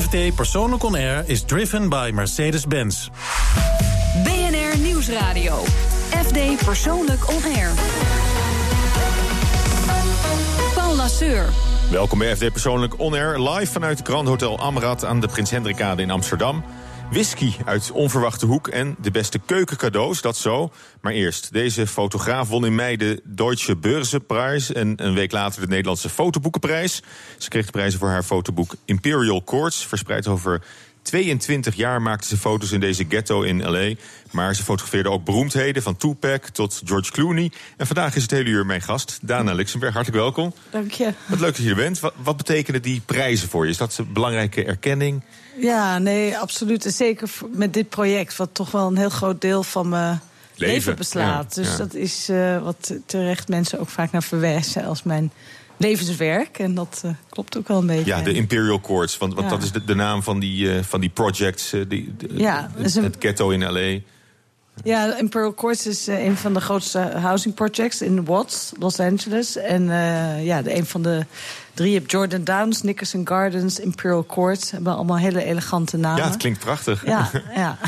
FD Persoonlijk On Air is driven by Mercedes-Benz. BNR Nieuwsradio. FD Persoonlijk On Air. Paul Lasseur. Welkom bij FD Persoonlijk On Air, live vanuit het Grand Hotel Amrad aan de Prins Hendrikade in Amsterdam. Whisky uit onverwachte hoek en de beste keukencadeaus, dat zo. Maar eerst, deze fotograaf won in mei de Deutsche Börsenprijs... en een week later de Nederlandse Fotoboekenprijs. Ze kreeg de prijzen voor haar fotoboek Imperial Courts... verspreid over 22 jaar maakte ze foto's in deze ghetto in L.A. Maar ze fotografeerde ook beroemdheden, van Tupac tot George Clooney. En vandaag is het hele uur mijn gast, Dana Luxemburg. Hartelijk welkom. Dank je. Wat leuk dat je er bent. Wat, wat betekenen die prijzen voor je? Is dat een belangrijke erkenning? Ja, nee, absoluut. En zeker met dit project, wat toch wel een heel groot deel van mijn leven, leven beslaat. Ja, dus ja. dat is uh, wat terecht mensen ook vaak naar verwijzen als mijn levenswerk. En dat uh, klopt ook wel een beetje. Ja, de Imperial Courts. Want, want Ja. dat is de, de naam van die, uh, van die projects. die, de- Ja, het, een- het ghetto in L.A. Ja, Imperial Courts is eh, een van de grootste housing projects in Watts, Los Angeles. En eh, ja, de, een van de drie, je hebt Jordan Downs, Nickerson Gardens, Imperial Courts. Hebben allemaal hele elegante namen. Ja, het klinkt prachtig. Ja, ja.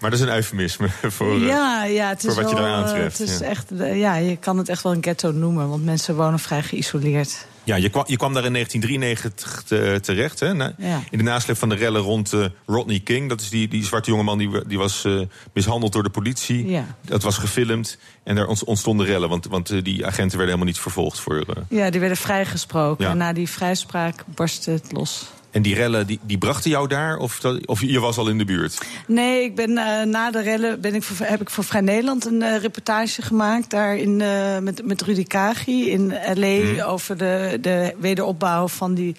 maar dat is een eufemisme voor... uh, ja, ja, het is voor wat je wel, daar eh, aantreft, Het is ja. echt, eh, ja, je kan het echt wel een ghetto noemen, want mensen wonen vrij geïsoleerd. Ja, je kwam, je kwam daar in 1993 te- terecht. Hè? Ja. In de nasleep van de rellen rond eh, Rodney King. Dat is die, die zwarte jongeman die, die was eh, mishandeld door de politie. Ja. Dat was gefilmd. En daar ont- ontstonden rellen. Want, want eh, die agenten werden helemaal niet vervolgd voor. Ja, die werden vrijgesproken. Ja. En na die vrijspraak barstte het los. En die rellen die, die brachten jou daar? Of, dat, of je was al in de buurt? Nee, ik ben, eh, na de rellen ben ik voor, heb ik voor Vrij Nederland een eh, reportage gemaakt. Daar in, eh, met, met Rudy Kagi in L.A. over de, de wederopbouw van die,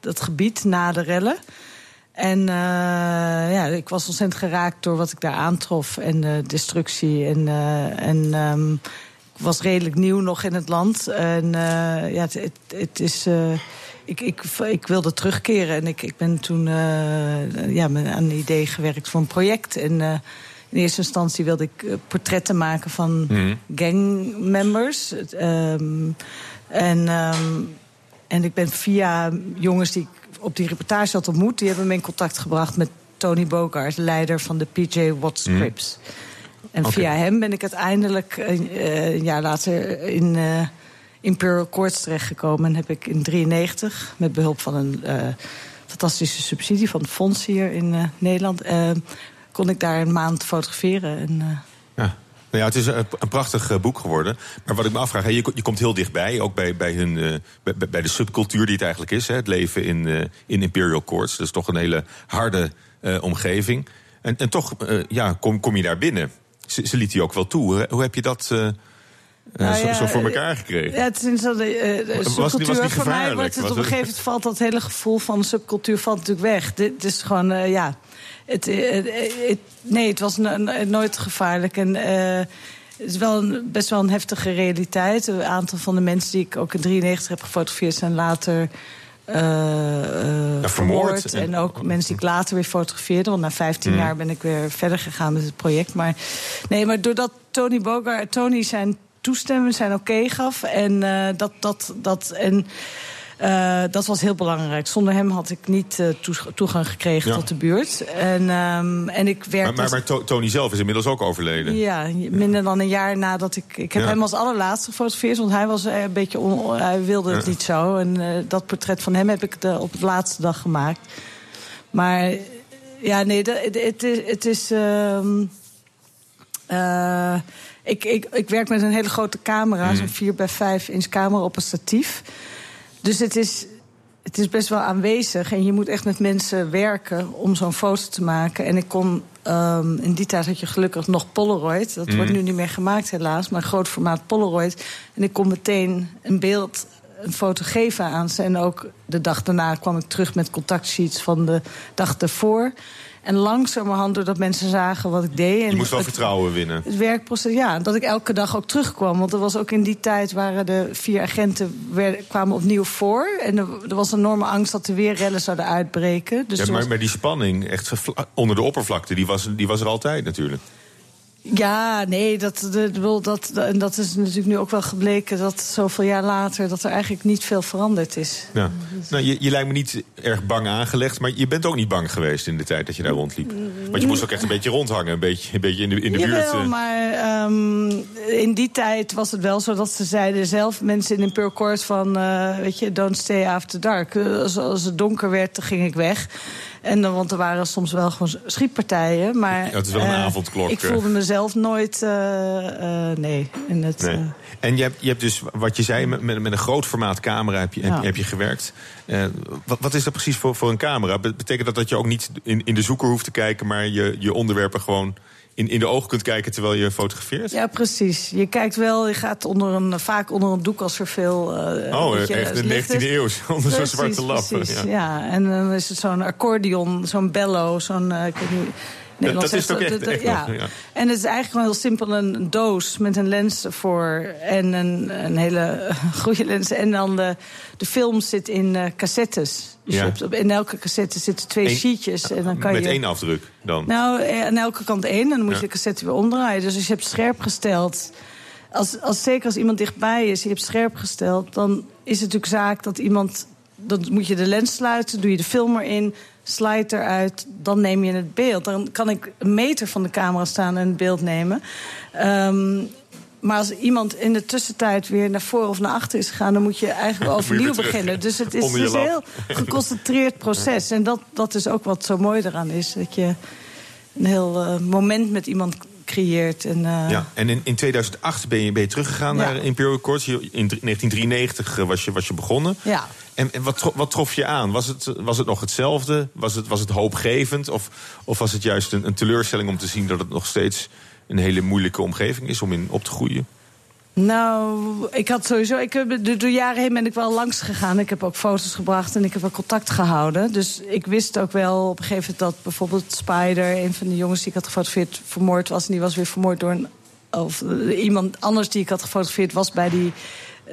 dat gebied na de rellen. En ja, ik was ontzettend geraakt door wat ik daar aantrof. En de destructie. En, en ehm, was redelijk nieuw nog in het land. En eh, ja, het, is... eh, ik, ik, ik wilde terugkeren en ik, ik ben toen eh, ja, aan een idee gewerkt voor een project. En in eerste instantie wilde ik portretten maken van Mhm. gangmembers. Ehm, en, ehm, en ik ben via jongens die ik op die reportage had ontmoet... die hebben me in contact gebracht met Tony Bogart, leider van de PJ Watts Mhm. Crips. En via hem ben ik uiteindelijk een, eh, een jaar later in eh, Imperial Courts terechtgekomen. En heb ik in 93 met behulp van een eh, fantastische subsidie van het fonds hier in eh, Nederland... eh, kon ik daar een maand fotograferen. En, eh, Ja. Nou ja, het is een, prachtig eh, boek geworden. Maar wat ik me afvraag, je, ko- je komt heel dichtbij. Ook bij, bij, hun, eh, bij, de subcultuur die het eigenlijk is. Het leven in, eh, in Imperial Courts. Dat is toch een hele harde eh, omgeving. En, en toch eh, ja, kom, kom je daar binnen. Ze, ze liet je ook wel toe. Hoe, heb je dat eh, eh, Nou zo, ja, zo voor eh, elkaar gekregen? Ja, het is zo de, de Was- was die- subcultuur. was die voor mij wordt het Was op een gegeven moment valt dat hele gevoel van subcultuur valt natuurlijk weg. Dit is gewoon, ja. Het, het- nee, het was no- no- nooit gevaarlijk. En het is wel een, best wel een heftige realiteit. Een aantal van de mensen die ik ook in 93 heb gefotografeerd zijn later. Eh, eh, vermoord. vermoord. En- En ook mensen die ik later weer fotografeerde. Want na 15 Mm. jaar ben ik weer verder gegaan met het project. Maar nee, maar doordat Tony Bogart, Tony zijn toestemming, zijn oké gaf. En eh, dat, dat, dat, en, eh, dat was heel belangrijk. Zonder hem had ik niet eh, toegang gekregen Ja. tot de buurt. En, ehm, en ik werkte. Maar, maar, maar To- Tony zelf is inmiddels ook overleden. Ja, minder dan een jaar nadat ik. Ik heb Ja. hem als allerlaatste gefotografeerd, want hij was eh, een beetje. On, hij wilde het niet zo. En dat portret van hem heb ik de, op de laatste dag gemaakt. Maar ja, nee, dat- het, het is. Het is ehm, eh, ik, ik, ik werk met een hele grote camera, Mhm. zo'n 4 bij 5 inch camera op een statief. Dus het is, het is best wel aanwezig. En je moet echt met mensen werken om zo'n foto te maken. En ik kon. ehm, in die tijd had je gelukkig nog Polaroid. Dat wordt nu niet meer gemaakt, helaas. Maar groot formaat Polaroid. En ik kon meteen een beeld, een foto geven aan ze. En ook de dag daarna kwam ik terug met contactsheets van de dag ervoor. En langzamerhand, doordat mensen zagen wat ik deed. En Je moest wel het- vertrouwen winnen. het werkproces, ja, dat ik elke dag ook terugkwam. Want er was ook in die tijd waren de vier agenten werden, kwamen opnieuw voor. En er, er was een enorme angst dat er weer rellen zouden uitbreken. Dus Ja, maar, was- maar die spanning echt onder de oppervlakte, die was, die was er altijd natuurlijk. Ja, nee, dat, dat, dat, en dat is natuurlijk nu ook wel gebleken dat zoveel jaar later dat er eigenlijk niet veel veranderd is. Ja. Nou, je, je lijkt me niet erg bang aangelegd, maar je bent ook niet bang geweest in de tijd dat je daar rondliep. Want je moest ook echt een beetje rondhangen, een beetje, een beetje in de, in de buurt. eh. maar um, in die tijd was het wel zo dat ze zeiden zelf, mensen in Imperial Court, van, uh, weet je, don't stay after dark. Als, als het donker werd, dan ging ik weg. En dan, want er waren soms wel gewoon schietpartijen. Maar Ja, het is wel een uh, avondklok. Ik voelde mezelf nooit. Uh, nee. In het, nee. En je hebt, je hebt dus, wat je zei, met, met een groot formaat camera heb je, ja. heb, je gewerkt. wat, wat, is dat precies voor, voor een camera? Betekent dat dat je ook niet in, in de zoeker hoeft te kijken, maar je, je onderwerpen gewoon in, in de ogen kunt kijken terwijl je fotografeert? Ja, precies. Je kijkt wel, je gaat onder een, vaak onder een doek als er veel. Uh, oh, je, echt de 19e eeuw, onder zo'n zwarte lap. Ja. ja, en dan is het zo'n accordeon, zo'n bello, zo'n. Uh, ik weet niet, dat, dat is ook echt, echt ja. En het is eigenlijk gewoon heel simpel een doos met een lens ervoor en een, een hele goede lens. En dan de, de film zit in uh, cassettes. Dus ja. op, in elke cassette zitten twee Eén, sheetjes. En dan kan met je, één afdruk dan? Nou, aan elke kant één. En dan moet je de cassette weer omdraaien. Dus als je hebt scherp gesteld... Als, als, zeker als iemand dichtbij is, je hebt scherp gesteld... dan is het natuurlijk zaak dat iemand... dan moet je de lens sluiten, doe je de film erin slide eruit, dan neem je het beeld. Dan kan ik een meter van de camera staan en het beeld nemen. Um, maar als iemand in de tussentijd weer naar voren of naar achter is gegaan... dan moet je eigenlijk overnieuw beginnen. Dus het is dus een heel geconcentreerd proces. En dat, dat is ook wat zo mooi eraan is. Dat je een heel uh, moment met iemand En, uh... ja, en in, in 2008 ben je, ben je teruggegaan ja. naar Imperial Courts. In 1993 was je, was je begonnen. Ja. En, en wat, trof, wat, trof je aan? Was het, was het nog hetzelfde? Was het, was het hoopgevend? Of, of was het juist een, een teleurstelling om te zien dat het nog steeds een hele moeilijke omgeving is om in op te groeien? Nou, ik had sowieso. Ik heb, door jaren heen ben ik wel langs gegaan. Ik heb ook foto's gebracht en ik heb wel contact gehouden. Dus ik wist ook wel op een gegeven moment dat bijvoorbeeld Spider, een van de jongens die ik had gefotografeerd, vermoord was. En die was weer vermoord door een. Of iemand anders die ik had gefotografeerd was bij die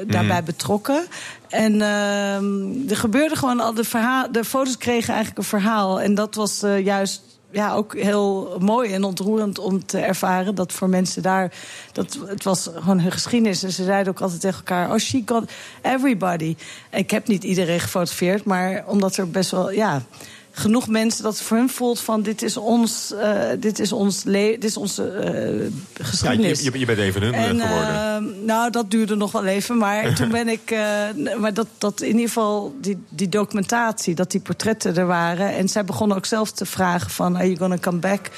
daarbij betrokken. En uh, er gebeurde gewoon al de verhaal. De foto's kregen eigenlijk een verhaal. En dat was uh, juist ja, ook heel mooi en ontroerend om te ervaren dat voor mensen daar. Dat, het was gewoon hun geschiedenis. En ze zeiden ook altijd tegen elkaar: Oh, she got everybody. Ik heb niet iedereen gefotografeerd, maar omdat er best wel. Ja, genoeg mensen dat het voor hun voelt van dit is ons, uh, dit is ons dit is onze uh, geschiedenis. Ja, je, je, bent even hun en, geworden. Nou, dat duurde nog wel even, maar toen ben ik, maar dat, dat in ieder geval die, die documentatie, dat die portretten er waren, en zij begonnen ook zelf te vragen van, are you gonna come back?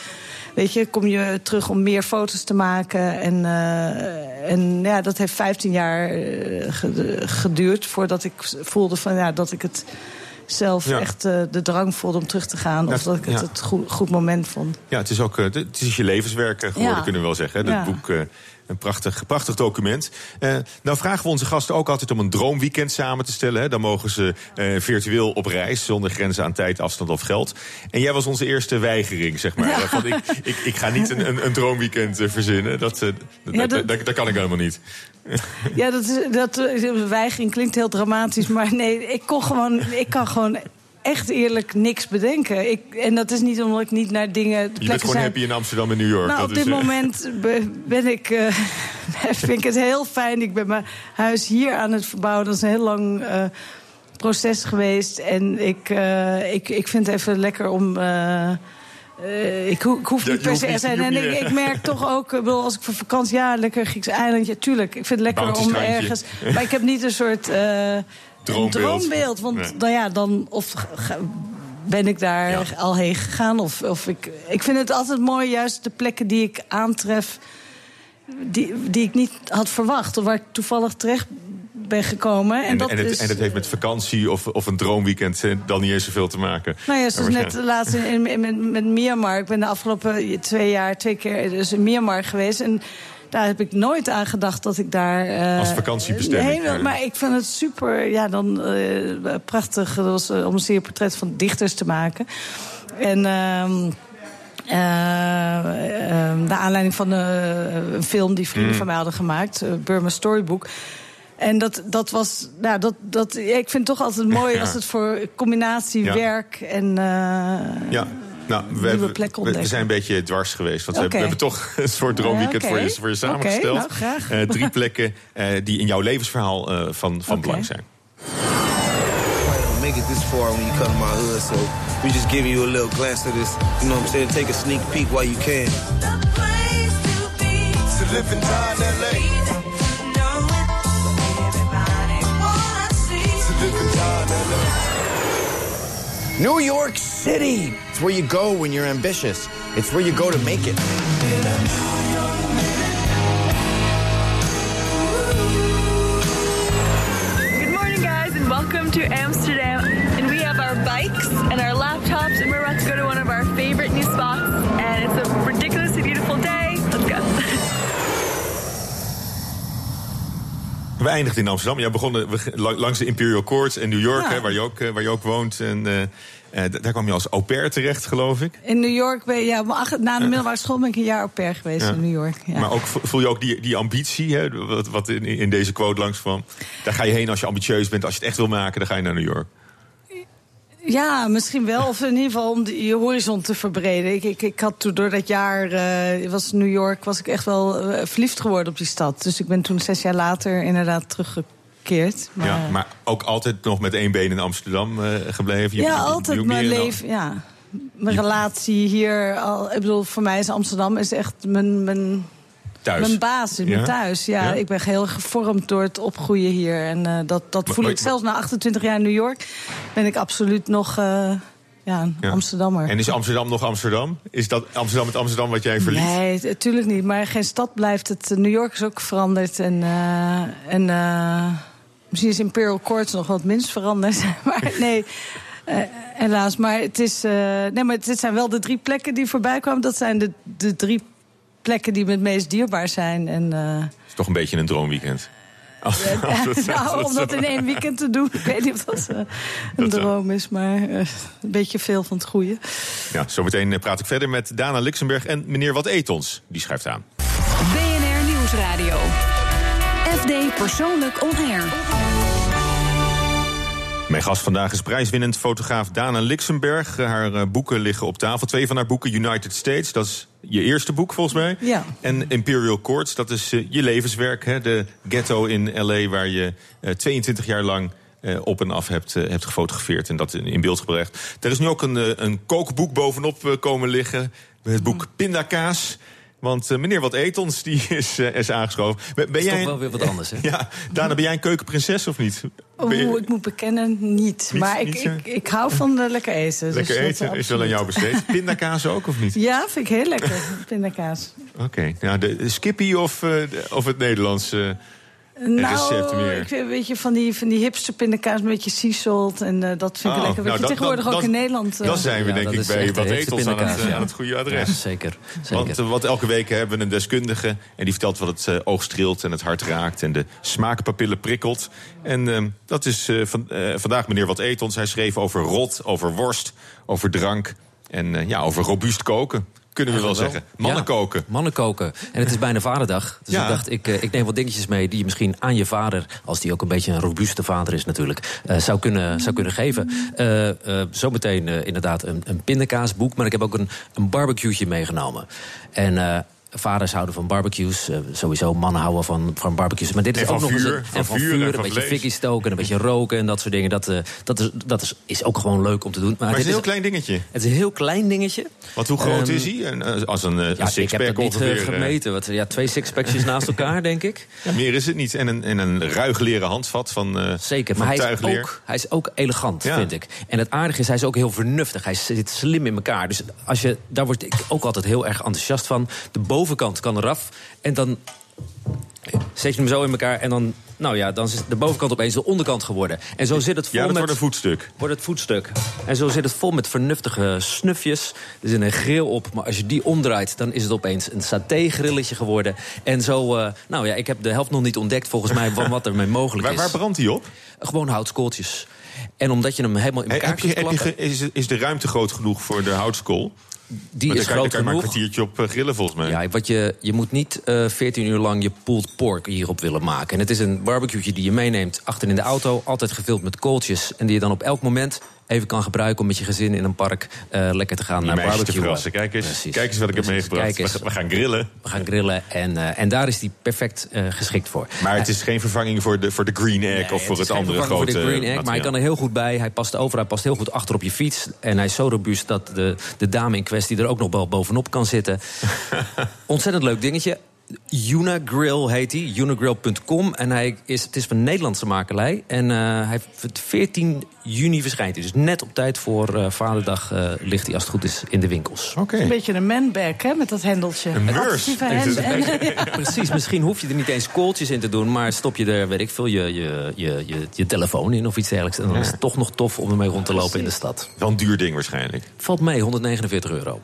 Weet je, kom je terug om meer foto's te maken? En, uh, en ja, dat heeft 15 jaar geduurd voordat ik voelde van ja, dat ik het zelf ja. echt uh, de drang voelde om terug te gaan. Of dat ik het het goed, goed, moment vond. Ja, het is ook uh, het is je levenswerk geworden, ja. kunnen we wel zeggen. Dat boek, een prachtig, prachtig document. nou vragen we onze gasten ook altijd om een droomweekend samen te stellen. Hè. Dan mogen ze virtueel op reis, zonder grenzen aan tijd, afstand of geld. En jij was onze eerste weigering, zeg maar. Van, ik, ik, ik, ga niet een, een, een droomweekend verzinnen. Dat, dat, dat, dat, kan ik helemaal niet. Ja, dat, is, dat weigering klinkt heel dramatisch, maar nee, ik kon gewoon, ik kan gewoon echt eerlijk niks bedenken. Ik, en dat is niet omdat ik niet naar dingen. Je bent gewoon zijn. happy in Amsterdam en New York. Nou, op dit is, moment ben ik, uh, vind ik het heel fijn. Ik ben mijn huis hier aan het verbouwen. Dat is een heel lang uh, proces geweest. En ik, uh, ik, ik vind het even lekker om. Uh, ik, ho ik, hoef niet per se zijn. En ik, ik, merk toch ook, bedoel, als ik voor vakantie, ja, lekker Grieks eilandje, tuurlijk. Ik vind het lekker om ergens. Maar ik heb niet een soort uh, droombeeld. droombeeld. Want nee. dan, ja, dan of ben ik daar ja. al heen gegaan. Of, of ik, ik vind het altijd mooi, juist de plekken die ik aantref, die, die ik niet had verwacht. Of waar ik toevallig terecht ben gekomen. En, en, dat, en, het, is... en het heeft met vakantie of, of een droomweekend dan niet eens zoveel te maken. Nou ja, zoals net laatst in, in, met, met Myanmar. Ik ben de afgelopen twee jaar twee keer dus in Myanmar geweest. En daar heb ik nooit aan gedacht dat ik daar... Uh, Als vakantiebestemming. Heen, maar ik vind het super, ja, dan uh, prachtig. Dat was uh, om een serie portret van dichters te maken. En... Uh, uh, uh, de aanleiding van een film die vrienden mm. van mij hadden gemaakt, Burma Storybook. En dat, dat was, nou, dat, dat, ik vind het toch altijd mooi ja. als het voor combinatie ja. werk en. ja. Nou, we, nieuwe hebben- plekken we, ontdekken. we zijn een beetje dwars geweest. Want we, hebben, we hebben toch een soort droomweekend Ja, voor, je, voor je samengesteld. nou, graag. Eh, drie plekken eh, die in jouw levensverhaal eh, van, van belang zijn. probably don't make it this far when you come to my hood. So we just giving you a little glance of this. You know what I'm saying? Take a sneak peek while you can. To live and die in LA. To live in. New York City. It's where you go when you're ambitious. It's where you go to make it. Good morning, guys, and welcome to Amsterdam. We eindigden in Amsterdam. Jij begon we- la- langs de Imperial Courts in New York, Ja. hè, waar, je ook, eh, waar je ook woont. En eh, eh, daar kwam je als au pair terecht, geloof ik. In New York ben je, ja, na de middelbare school ben ik een jaar au pair geweest Ja. in New York. Ja. Maar ook vo- voel je ook die, die ambitie, hè, wat, wat in, in deze quote langskwam. Daar ga je heen als je ambitieus bent. Als je het echt wil maken, dan ga je naar New York. Ja, misschien wel. Of in ieder geval om de, je horizon te verbreden. Ik, ik, ik had toen door dat jaar, eh, was New York, was ik echt wel eh, verliefd geworden op die stad. Dus ik ben toen zes jaar later inderdaad teruggekeerd. Maar, Ja, maar ook altijd nog met één been in Amsterdam eh, gebleven. Je- ja, je- je- altijd mijn dan- leven, ja. Mijn relatie hier, al, ik bedoel, voor mij is Amsterdam is echt mijn, mijn, Thuis. mijn basis, Ja? mijn thuis. Ja, Ja? ik ben heel gevormd door het opgroeien hier. En eh, dat, dat voel maar- ik zelfs na 28 jaar in New York. Ben ik absoluut nog eh, ja, een Ja. Amsterdammer. En is Amsterdam nog Amsterdam? Is dat Amsterdam met Amsterdam wat jij verliest? Nee, natuurlijk niet. Maar geen stad blijft het. New York is ook veranderd. En, eh, en misschien is Imperial Courts nog wat minst veranderd. maar nee, helaas. Maar het, is, nee, maar het zijn wel de drie plekken die voorbij kwamen. Dat zijn de, de drie plekken die me het meest dierbaar zijn. En, eh, Het is toch een beetje een droomweekend. Als, als het- als nou, het om dat in één weekend te doen, ik weet niet of dat eh, een Dat wel. droom is, maar eh, een beetje veel van het goede. Ja, zometeen eh, praat ik verder met Dana Luxemburg en meneer Wat Eet ons. Die schrijft aan. BNR Nieuwsradio. FD Persoonlijk On Air. Mijn gast vandaag is prijswinnend fotograaf Dana Luxemburg. Eh, Haar eh, boeken liggen op tafel. Twee van haar boeken, United States, dat is je eerste boek volgens mij. Ja. En Imperial Courts, dat is eh, je levenswerk. Hè? De ghetto in L.A. waar je eh, 22 jaar lang eh, op en af hebt, eh, hebt gefotografeerd en dat in, in beeld gebracht. Er is nu ook een, eh, een kookboek bovenop eh, komen liggen. Het boek Pindakaas. Want eh, meneer Wat Eet ons, die is, eh, is aangeschoven. Ben, ben is jij toch wel weer wat anders, hè? Ja, Dana, ben jij een keukenprinses of niet? Je- Oeh, ik moet bekennen, niet. Niet- maar ik, niet zo? ik, ik hou van eh, lekker eten. dus Lekker eten eh, is wel aan jou besteed. Pindakaas ook of niet? Ja, vind ik heel lekker, pindakaas. Oké, nou, de, de Skippy of, eh, de- of het Nederlands eh, Nou, meer? ik vind een beetje van die, van die hipster pindakaas, een beetje sea salt. En eh, dat vind ik Oh, lekker. Weet nou, je dat- tegenwoordig dat- ook in dat- Nederland. eh, Dan zijn we Ja, denk dat ik bij wat ons aan het, eh, ja. aan het goede adres. Ja, zeker. zeker. Want eh, wat elke week hebben we een deskundige en die vertelt wat het eh, oog streelt en het hart raakt en de smaakpapillen prikkelt. En eh, dat is eh, van, eh, vandaag meneer Wat. Hij schreef over rot, over worst, over drank en eh, ja, over robuust koken. Kunnen we wel zeggen. Mannen Ja, koken. Mannen koken. En het is bijna vaderdag. Dus Ja. ik dacht, ik, eh, ik neem wat dingetjes mee die je misschien aan je vader, als die ook een beetje een robuuste vader is natuurlijk, eh, zou, kunnen, zou kunnen geven. Eh eh, zometeen inderdaad een, een pindakaasboek, maar ik heb ook een, een meegenomen. En vaders houden van barbecues, eh, sowieso mannen houden van, van barbecues. Maar dit is ook nog eens een, van en van vuur vuur, en een beetje fikkie stoken, een beetje roken en dat soort dingen. Dat, eh, dat, is, dat is, is ook gewoon leuk om te doen. Maar het is een heel klein dingetje. Het is een heel klein dingetje. Want hoe groot Ehm, is hij? En, eh, als een, een Ja, ik heb het niet ongeveer. gemeten. Wat, ja, twee sixpackjes naast elkaar, denk ik. Ja, meer is het niet. En een, en een ruig leren handvat van, Zeker, van maar hij is, ook, hij is ook elegant, Ja. vind ik. En het aardige is, hij is ook heel vernuftig. Hij zit slim in elkaar. Dus als je, daar word ik ook altijd heel erg enthousiast van. De bovenkant kan eraf. En dan zet je hem zo in elkaar. En dan, nou ja, dan is de bovenkant opeens de onderkant geworden. En zo zit het vol Ja, dat met... wordt een voetstuk. wordt het voetstuk. En zo zit het vol met vernuftige snufjes. Er zit een grill op, maar als je die omdraait... dan is het opeens een saté-grilletje geworden. En zo, eh, nou ja, ik heb de helft nog niet ontdekt volgens mij... van wat er mee mogelijk Waar, is. waar brandt hij op? Gewoon houtskooltjes. En omdat je hem helemaal in Hey, elkaar heb je, heb je is, is de ruimte groot genoeg voor de houtskool? Die is kan, groot kan maar een genoeg. kwartiertje op eh, grillen volgens mij. Ja, wat je, je moet niet eh 14 uur lang je pulled pork hierop willen maken. En het is een barbecue die je meeneemt achter in de auto. Altijd gevuld met kooltjes. En die je dan op elk moment even kan gebruiken om met je gezin in een park eh, lekker te gaan naar verrassen. Kijk eens, Precies. kijk eens wat ik heb meegebracht. We, we gaan grillen. We gaan grillen en, eh, en daar is die perfect eh, geschikt voor. Maar het is geen vervanging voor de, voor de green egg Nee, of voor het, andere grote voor de green egg, maar hij kan er heel goed bij. Hij past over, hij past heel goed achter op je fiets. En hij is zo robuust dat de, de dame in kwestie er ook nog wel bovenop kan zitten. Ontzettend leuk dingetje. Unagrill heet hij, unagrill.com. En hij is, het is van Nederlandse makelij. En eh, hij, het 14 juni verschijnt hij. Dus net op tijd voor eh, Vaderdag eh, ligt hij als het goed is in de winkels. Oké. Een beetje een manbag, hè, met dat hendeltje. Een ja. Precies, misschien hoef je er niet eens kooltjes in te doen... maar stop je er, weet ik veel, je, je, je, je, je telefoon in of iets dergelijks. En dan is het toch nog tof om ermee rond te lopen in de stad. Wel een duur ding waarschijnlijk. Valt mee, 149 euro.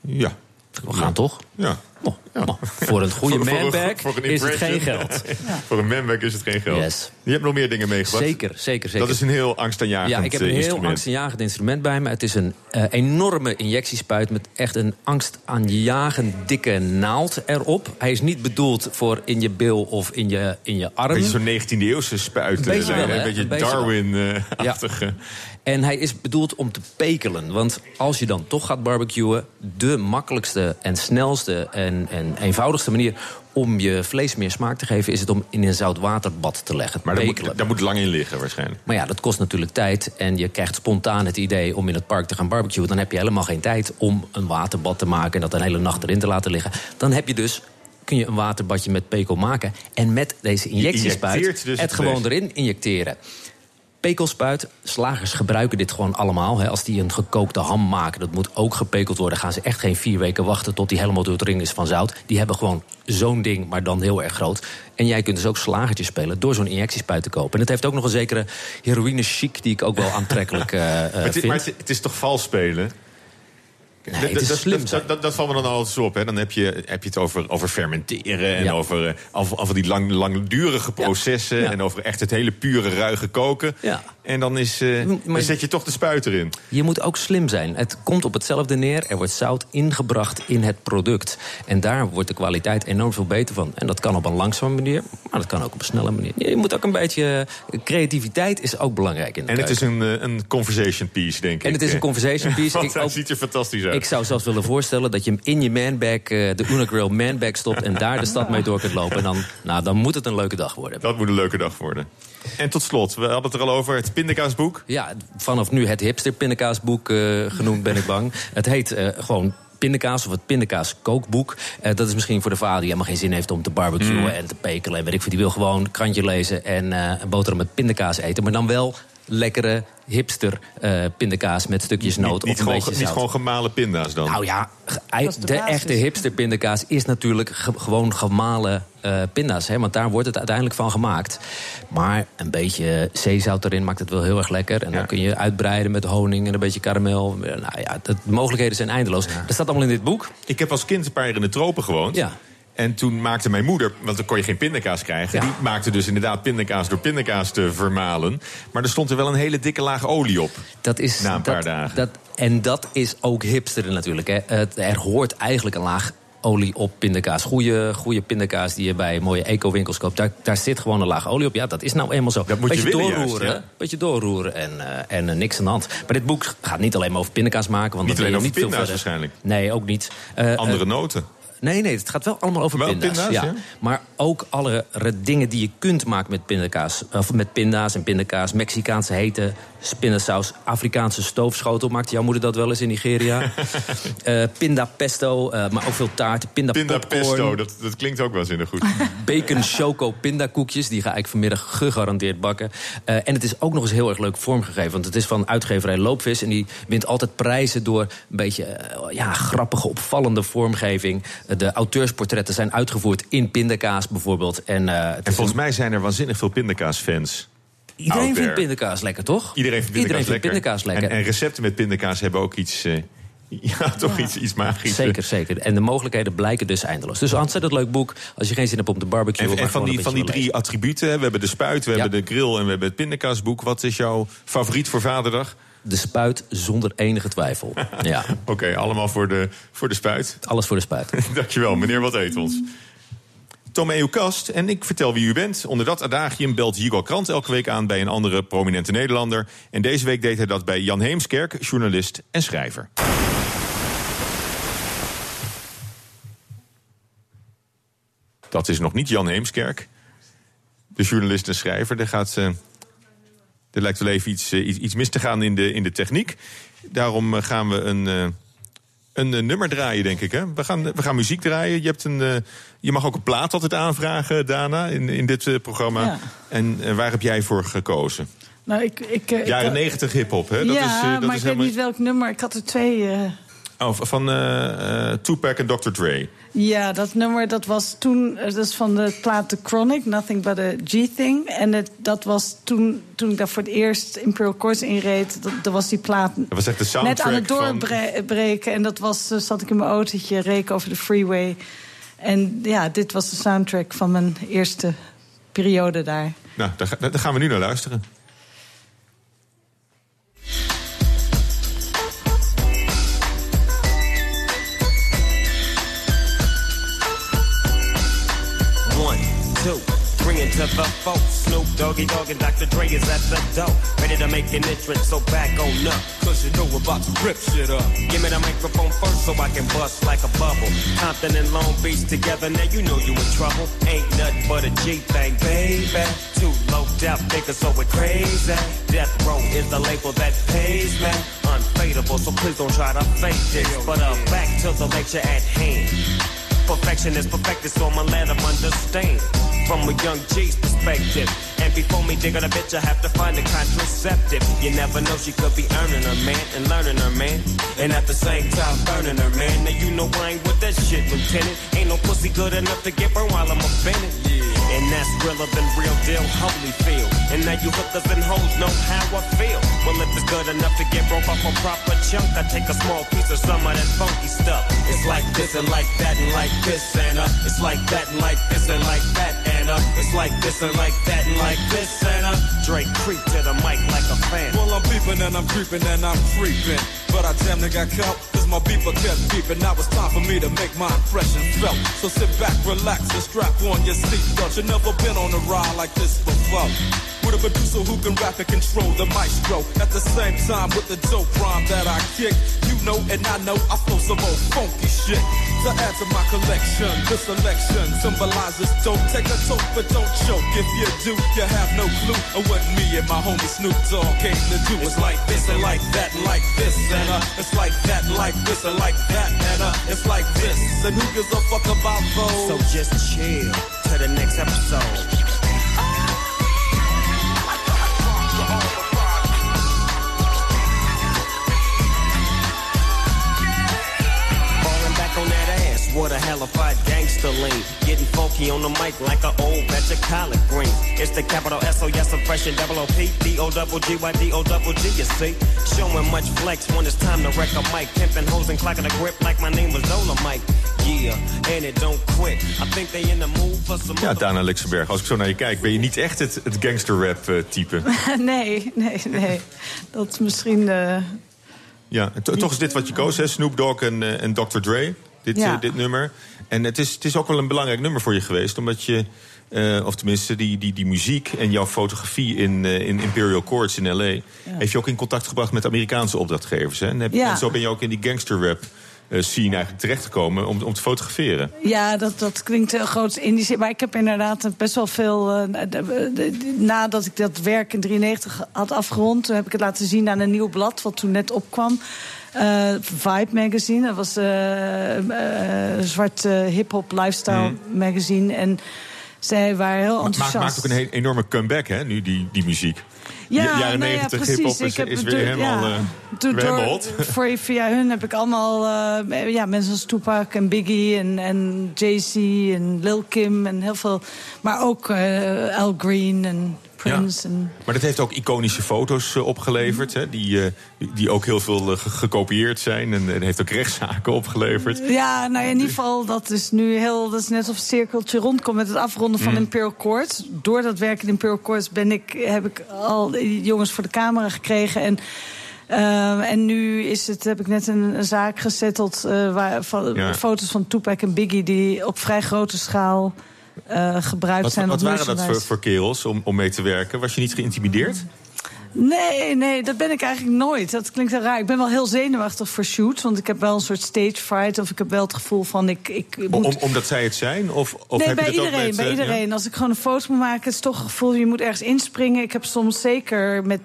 Ja. We gaan toch? Ja. Oh, oh. Voor een goede een- manbag een is het geen geld. Voor een manbag is het geen geld. Yes. Je hebt nog meer dingen meegebracht. Zeker, zeker, zeker. Dat is een heel angstaanjagend ja, ik heb een eh, heel instrument. angstaanjagend instrument bij me. Het is een eh, enorme injectiespuit met echt een angstaanjagend dikke naald erop. Hij is niet bedoeld voor in je bil of in je, in je arm. Beetje zo'n 19e eeuwse spuit. Een beetje wel, hè? Een beetje Een beetje wel. Darwin-achtige. En hij is bedoeld om te pekelen. Want als je dan toch gaat barbecuen... de makkelijkste en snelste en, en eenvoudigste manier... om je vlees meer smaak te geven... is het om in een zoutwaterbad te leggen. Maar daar moet, daar moet lang in liggen waarschijnlijk. Maar ja, dat kost natuurlijk tijd. En je krijgt spontaan het idee om in het park te gaan barbecuen. Dan heb je helemaal geen tijd om een waterbad te maken... en dat een hele nacht erin te laten liggen. Dan heb je dus kun je een waterbadje met pekel maken. En met deze injectiespuit dus het het gewoon erin injecteren. Pekelspuit, slagers gebruiken dit gewoon allemaal. Hè. Als die een gekookte ham maken, dat moet ook gepekeld worden... gaan ze echt geen vier weken wachten tot die helemaal door het ring is van zout. Die hebben gewoon zo'n ding, maar dan heel erg groot. En jij kunt dus ook slagertjes spelen door zo'n injectiespuit te kopen. En het heeft ook nog een zekere heroïne chic... die ik ook wel aantrekkelijk eh, Maar, het, vind. maar het, het is toch vals spelen? Nee, Dat- slim dat, dat, dat, valt me dan altijd zo op. Hè. Dan heb je, heb je het over, over fermenteren en Ja. over, eh, over, over die lang, langdurige processen... Ja. en over echt het hele pure ruige koken. En dan, is, eh, Maar- dan zet je toch de spuit erin. Je moet ook slim zijn. Het komt op hetzelfde neer. Er wordt zout ingebracht in het product. En daar wordt de kwaliteit enorm veel beter van. En dat kan op een langzame manier, maar dat kan ook op een snelle manier. Je moet ook een beetje... eh, Creativiteit is ook belangrijk in de En het keuken. is een, eh, een conversation piece, denk ik. En het is een conversation piece. Want Ik hij ook- ziet er fantastisch uit. Ik zou zelfs willen voorstellen dat je hem in je manbag, de Unagrill manbag stopt... en daar de stad mee door kunt lopen. En dan, nou, dan moet het een leuke dag worden. Dat moet een leuke dag worden. En tot slot, we hadden het er al over, het pindakaasboek. Ja, vanaf nu het hipster pindakaasboek eh, genoemd ben ik bang. Het heet eh, gewoon pindakaas of het pindakaas kookboek. Eh, dat is misschien voor de vader die helemaal geen zin heeft om te barbecuen Mm. en te pekelen. En weet ik veel, die wil gewoon krantje lezen en een boterham met pindakaas eten. Maar dan wel lekkere hipster eh, pindakaas met stukjes noot Niet, of niet, een gewoon, beetje niet gewoon gemalen pinda's dan. Nou ja, de echte hipster pindakaas is natuurlijk ge- gewoon gemalen eh, pinda's. Hè, want daar wordt het uiteindelijk van gemaakt. Maar een beetje zeezout erin maakt het wel heel erg lekker. En Ja. dan kun je uitbreiden met honing en een beetje karamel. Nou ja, de mogelijkheden zijn eindeloos. Dat staat allemaal in dit boek. Ik heb als kind een paar jaar in de tropen gewoond. Ja. En toen maakte mijn moeder, want dan kon je geen pindakaas krijgen... Ja. die maakte dus inderdaad pindakaas door pindakaas te vermalen. Maar er stond er wel een hele dikke laag olie op. Dat is, Na een paar dat, dagen. Dat, en dat is ook hipster natuurlijk. Hè. Het, er hoort eigenlijk een laag olie op pindakaas. Goede, goede pindakaas die je bij mooie eco-winkels koopt. Daar, daar zit gewoon een laag olie op. Ja, dat is nou eenmaal zo. Dat moet je beetje willen doorroeren. juist, ja. Beetje doorroeren en, eh, en eh, niks aan de hand. Maar dit boek gaat niet alleen maar over pindakaas maken. Want Niet ben alleen je over niet verder. waarschijnlijk. Nee, ook niet. Eh, Andere noten. Nee, nee, het gaat wel allemaal over pinda's. pinda's, ja. Maar ook alle dingen die je kunt maken met pindakaas. Of met pinda's en pindakaas. Mexicaanse hete spindasaus. Afrikaanse stoofschotel. Maakte jouw moeder dat wel eens in Nigeria? Eh pinda pesto, eh, maar ook veel taarten. Pinda, Pinda popcorn. pesto, dat, dat klinkt ook wel zinnig goed. Bacon choco pindakoekjes. Die ga ik vanmiddag gegarandeerd bakken. Eh, en het is ook nog eens heel erg leuk vormgegeven. Want het is van uitgeverij Loopvis. En die wint altijd prijzen door een beetje ja, grappige, opvallende vormgeving. De auteursportretten zijn uitgevoerd in pindakaas bijvoorbeeld. En, eh, En volgens een- mij zijn er waanzinnig veel pindakaasfans. Iedereen vindt pindakaas lekker, toch? Iedereen vindt pindakaas Iedereen vindt lekker. pindakaas lekker. En, en recepten met pindakaas hebben ook iets... eh, ja, toch Iets, iets magisch. Zeker, zeker. En de mogelijkheden blijken dus eindeloos. Dus een ontzettend leuk boek. Als je geen zin hebt om te barbecuen. En, van die, van die drie attributen, we hebben de spuit, we Ja. hebben de grill en we hebben het pindakaasboek. Wat is jouw favoriet voor vaderdag? De spuit zonder enige twijfel. ja, Oké, allemaal voor de, voor de spuit. alles voor de spuit. Dankjewel, meneer Wat Eet ons. Tomeo Kast en ik vertel wie u bent. Onder dat adagium belt Hugo Krant elke week aan bij een andere prominente Nederlander. En deze week deed hij dat bij Jan Heemskerk, journalist en schrijver. Dat is nog niet Jan Heemskerk, de journalist en schrijver. Er, gaat, eh, er lijkt wel even iets, eh, iets, iets mis te gaan in de, in de techniek. Daarom eh, gaan we een, eh, een nummer draaien, denk ik. Hè? We, gaan, we gaan muziek draaien. Je, hebt een, je mag ook een plaat altijd aanvragen, Dana, in, in dit programma. Ja. En waar heb jij voor gekozen? Nou, ik, ik, Jaren negentig hip-hop, hè? Dat ja, is, dat maar is ik weet niet welk nummer. Ik had er twee. Oh, van eh, eh, Tupac en Dr. Dre. Ja, dat nummer dat was toen, eh, dat is van de plaat The Chronic, Nothing But a G-Thing. En het, dat was toen, toen ik daar voor het eerst Imperial Course inreed, dat, dat was die plaat Dat was echt de net soundtrack aan het van... doorbreken. En dat was, zat ik in mijn autootje, reek over de freeway. En ja, dit was de soundtrack van mijn eerste periode daar. Nou, daar, daar gaan we nu naar luisteren. Into the four. Snoop Doggy Dogg and Dr. Dre is at the door. Ready to make an entrance, so back on up. Cause you know we're about to rip shit up. Give me the microphone first so I can bust like a bubble. Compton and Long Beach together, now you know you in trouble. Ain't nothing but a G thing, baby. Too low death niggas, so we're crazy. Death Row is the label that pays me. Unfadable, so please don't try to fake this. But uh, back to the lecture at hand. Perfection is perfected, so I'ma let 'em understand. From a young G's perspective. And before me digging a bitch, I have to find a contraceptive. You never know, she could be earning her man and learning her man. And at the same time, burning her man. Now you know I ain't with that shit, Lieutenant. Ain't no pussy good enough to get burned while I'm offended. And that's realer than real deal, holy feel. And now you hookers and hoes know how I feel. Well, if it's good enough to get broke off a proper chunk, I take a small piece of some of that funky stuff. It's like this and like that and like this and uh. It's like that and like this and like that and uh. It's like this and like that and like this and uh. Drake creep to the mic like a fan. Well, I'm peeping and I'm creeping and I'm creeping. But I damn near got caught, cause my beeper kept beeping. Now it's time for me to make my impression felt. So sit back, relax, and strap on your seatbelt. You've never been on a ride like this before. With a producer who can rap and control the maestro. At the same time, with the dope rhyme that I kick. You know and I know I flow some old funky shit. To add to my collection, this selection symbolizes dope. Take a toke, but don't choke. If you do, you have no clue of what me and my homie Snoop Dogg came to do. It's like this and like that like this and uh, it's like that like this and like that and uh, it's like this. And who gives a fuck about those? So just chill to the next episode. What a hellified gangster lean. Getting funky on the mic like an old batch of collard greens. It's the capital S O S, I'm fresh and double O P D O double G Y D O double G. You see, showing much flex when it's time to wreck a mic. Pimping hoes and clocking a grip like my name was Dolomite. Yeah, and it don't quit. I think they in the mood for some. Ja, Dana Lixenberg, als ik zo naar je kijk... ben je niet echt het, het gangster-rap-type. nee, nee, nee. Dat is misschien. eh, Ja, to- toch is dit wat je koos, hè? Snoop Dogg en, eh, en Dr. Dre, dit, Ja. eh, dit nummer. En het is, het is ook wel een belangrijk nummer voor je geweest... omdat je, eh, of tenminste die, die, die muziek en jouw fotografie in, eh, in Imperial Courts in L.A... heeft je ook in contact gebracht met Amerikaanse opdrachtgevers. Hè? En, heb, Ja. en zo ben je ook in die gangster-rap eh, scene eigenlijk terechtgekomen om, om te fotograferen. Ja, dat, dat klinkt heel groot Indisch. Maar ik heb inderdaad best wel veel. nadat ik dat werk in 93 had afgerond, toen heb ik het laten zien aan een nieuw blad, wat toen net opkwam. Eh, Vibe magazine. Dat was eh, eh, een zwart eh, hip-hop lifestyle magazine. En zij waren heel Ma- Maakt, enthousiast. maakt ook een enorme comeback, hè, nu die, die muziek. Ja, Ja, jaren nou ja, 90 precies. hip-hop is, Ik heb is weer helemaal, ja. eh, weer door- hot. Voor, via hun heb ik allemaal eh, ja, mensen als Tupac en Biggie en, en Jay-Z en Lil Kim en heel veel. Maar ook eh, Al Green en Prince. En, Maar dat heeft ook iconische foto's eh, opgeleverd, hè, die, eh, die- ook heel veel eh, ge- gekopieerd zijn. En, en heeft ook rechtszaken opgeleverd. ja, nou ja, in ieder geval, dat is nu heel. Dat is net of het cirkeltje rondkomt met het afronden van Mm. Imperial Court. Door dat werk in Imperial Court ben ik, heb ik al die jongens voor de camera gekregen. En. en nu is het, heb ik net een, een zaak gezetteld. waar, van, Ja. Foto's van Tupac en Biggie. die op vrij grote schaal gebruikt Wat, zijn. wat waren dat voor, voor kerels om, om mee te werken? Was je niet geïntimideerd? Nee, nee, dat ben ik eigenlijk nooit. Dat klinkt heel raar. Ik ben wel heel zenuwachtig voor shoots. Want ik heb wel een soort stage fright. Of ik heb wel het gevoel van ik, ik moet... Om, omdat zij het zijn? Of, of nee, heb je bij ook iedereen. met, bij iedereen. Als ik gewoon een foto moet maken, het is toch het gevoel... je moet ergens inspringen. Ik heb soms zeker met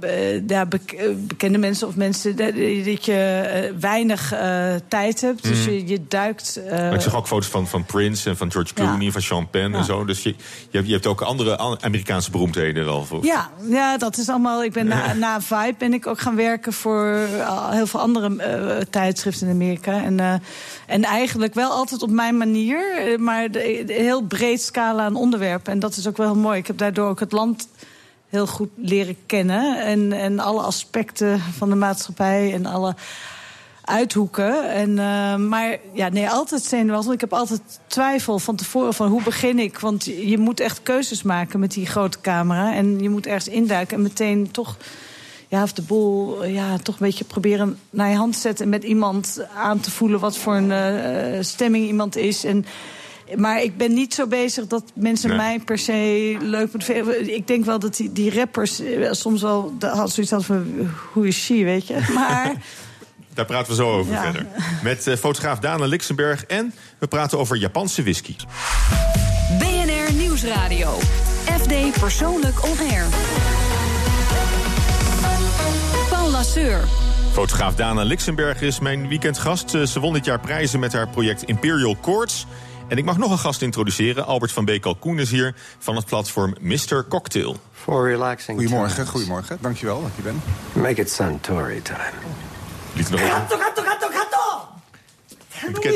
b- ja, bek- bekende mensen of mensen... dat je eh, weinig eh, tijd hebt. Dus Mhm. je, je duikt... Maar ik zag ook foto's van, van Prince en van George Clooney, van Sean Penn en Ja. zo. Dus je, je, hebt, je ook andere An- Amerikaanse beroemdheden al. Of- Ja, ja, dat is allemaal. Ik ben na, na Vibe ben ik ook gaan werken voor eh, heel veel andere eh, tijdschriften in Amerika. En, eh, en eigenlijk wel altijd op mijn manier, maar de, de- heel breed scala aan onderwerpen. En dat is ook wel heel mooi. Ik heb daardoor ook het land heel goed leren kennen. En, en alle aspecten van de maatschappij en alle uithoeken. En, eh, maar ja, nee, altijd zenuwachtig. Want Ik heb altijd twijfel van tevoren van hoe begin ik. Want je moet echt keuzes maken met die grote camera. En je moet ergens induiken en meteen toch... Ja, of de boel ja, toch een beetje proberen naar je hand te zetten... en met iemand aan te voelen wat voor een eh, stemming iemand is. En, maar ik ben niet zo bezig dat mensen Nee. mij per se leuk moeten. Ik denk wel dat die, die rappers eh, soms wel had zoiets hadden van... hoe is she, weet je? Maar... Daar praten we zo over Ja. verder. Met eh, fotograaf Dana Lixenberg en we praten over Japanse whisky. BNR Nieuwsradio. FD Persoonlijk On Air. Paul Lasseur. Fotograaf Dana Lixenberg is mijn weekendgast. Eh, Ze won dit jaar prijzen met haar project Imperial Courts. En ik mag nog een gast introduceren. Albert van Beek Kalkoen is hier van het platform Mr. Cocktail. For relaxing Goedemorgen, goedemorgen. Dankjewel dat je bent. Make it Suntory time. Liet nog even. Bekend-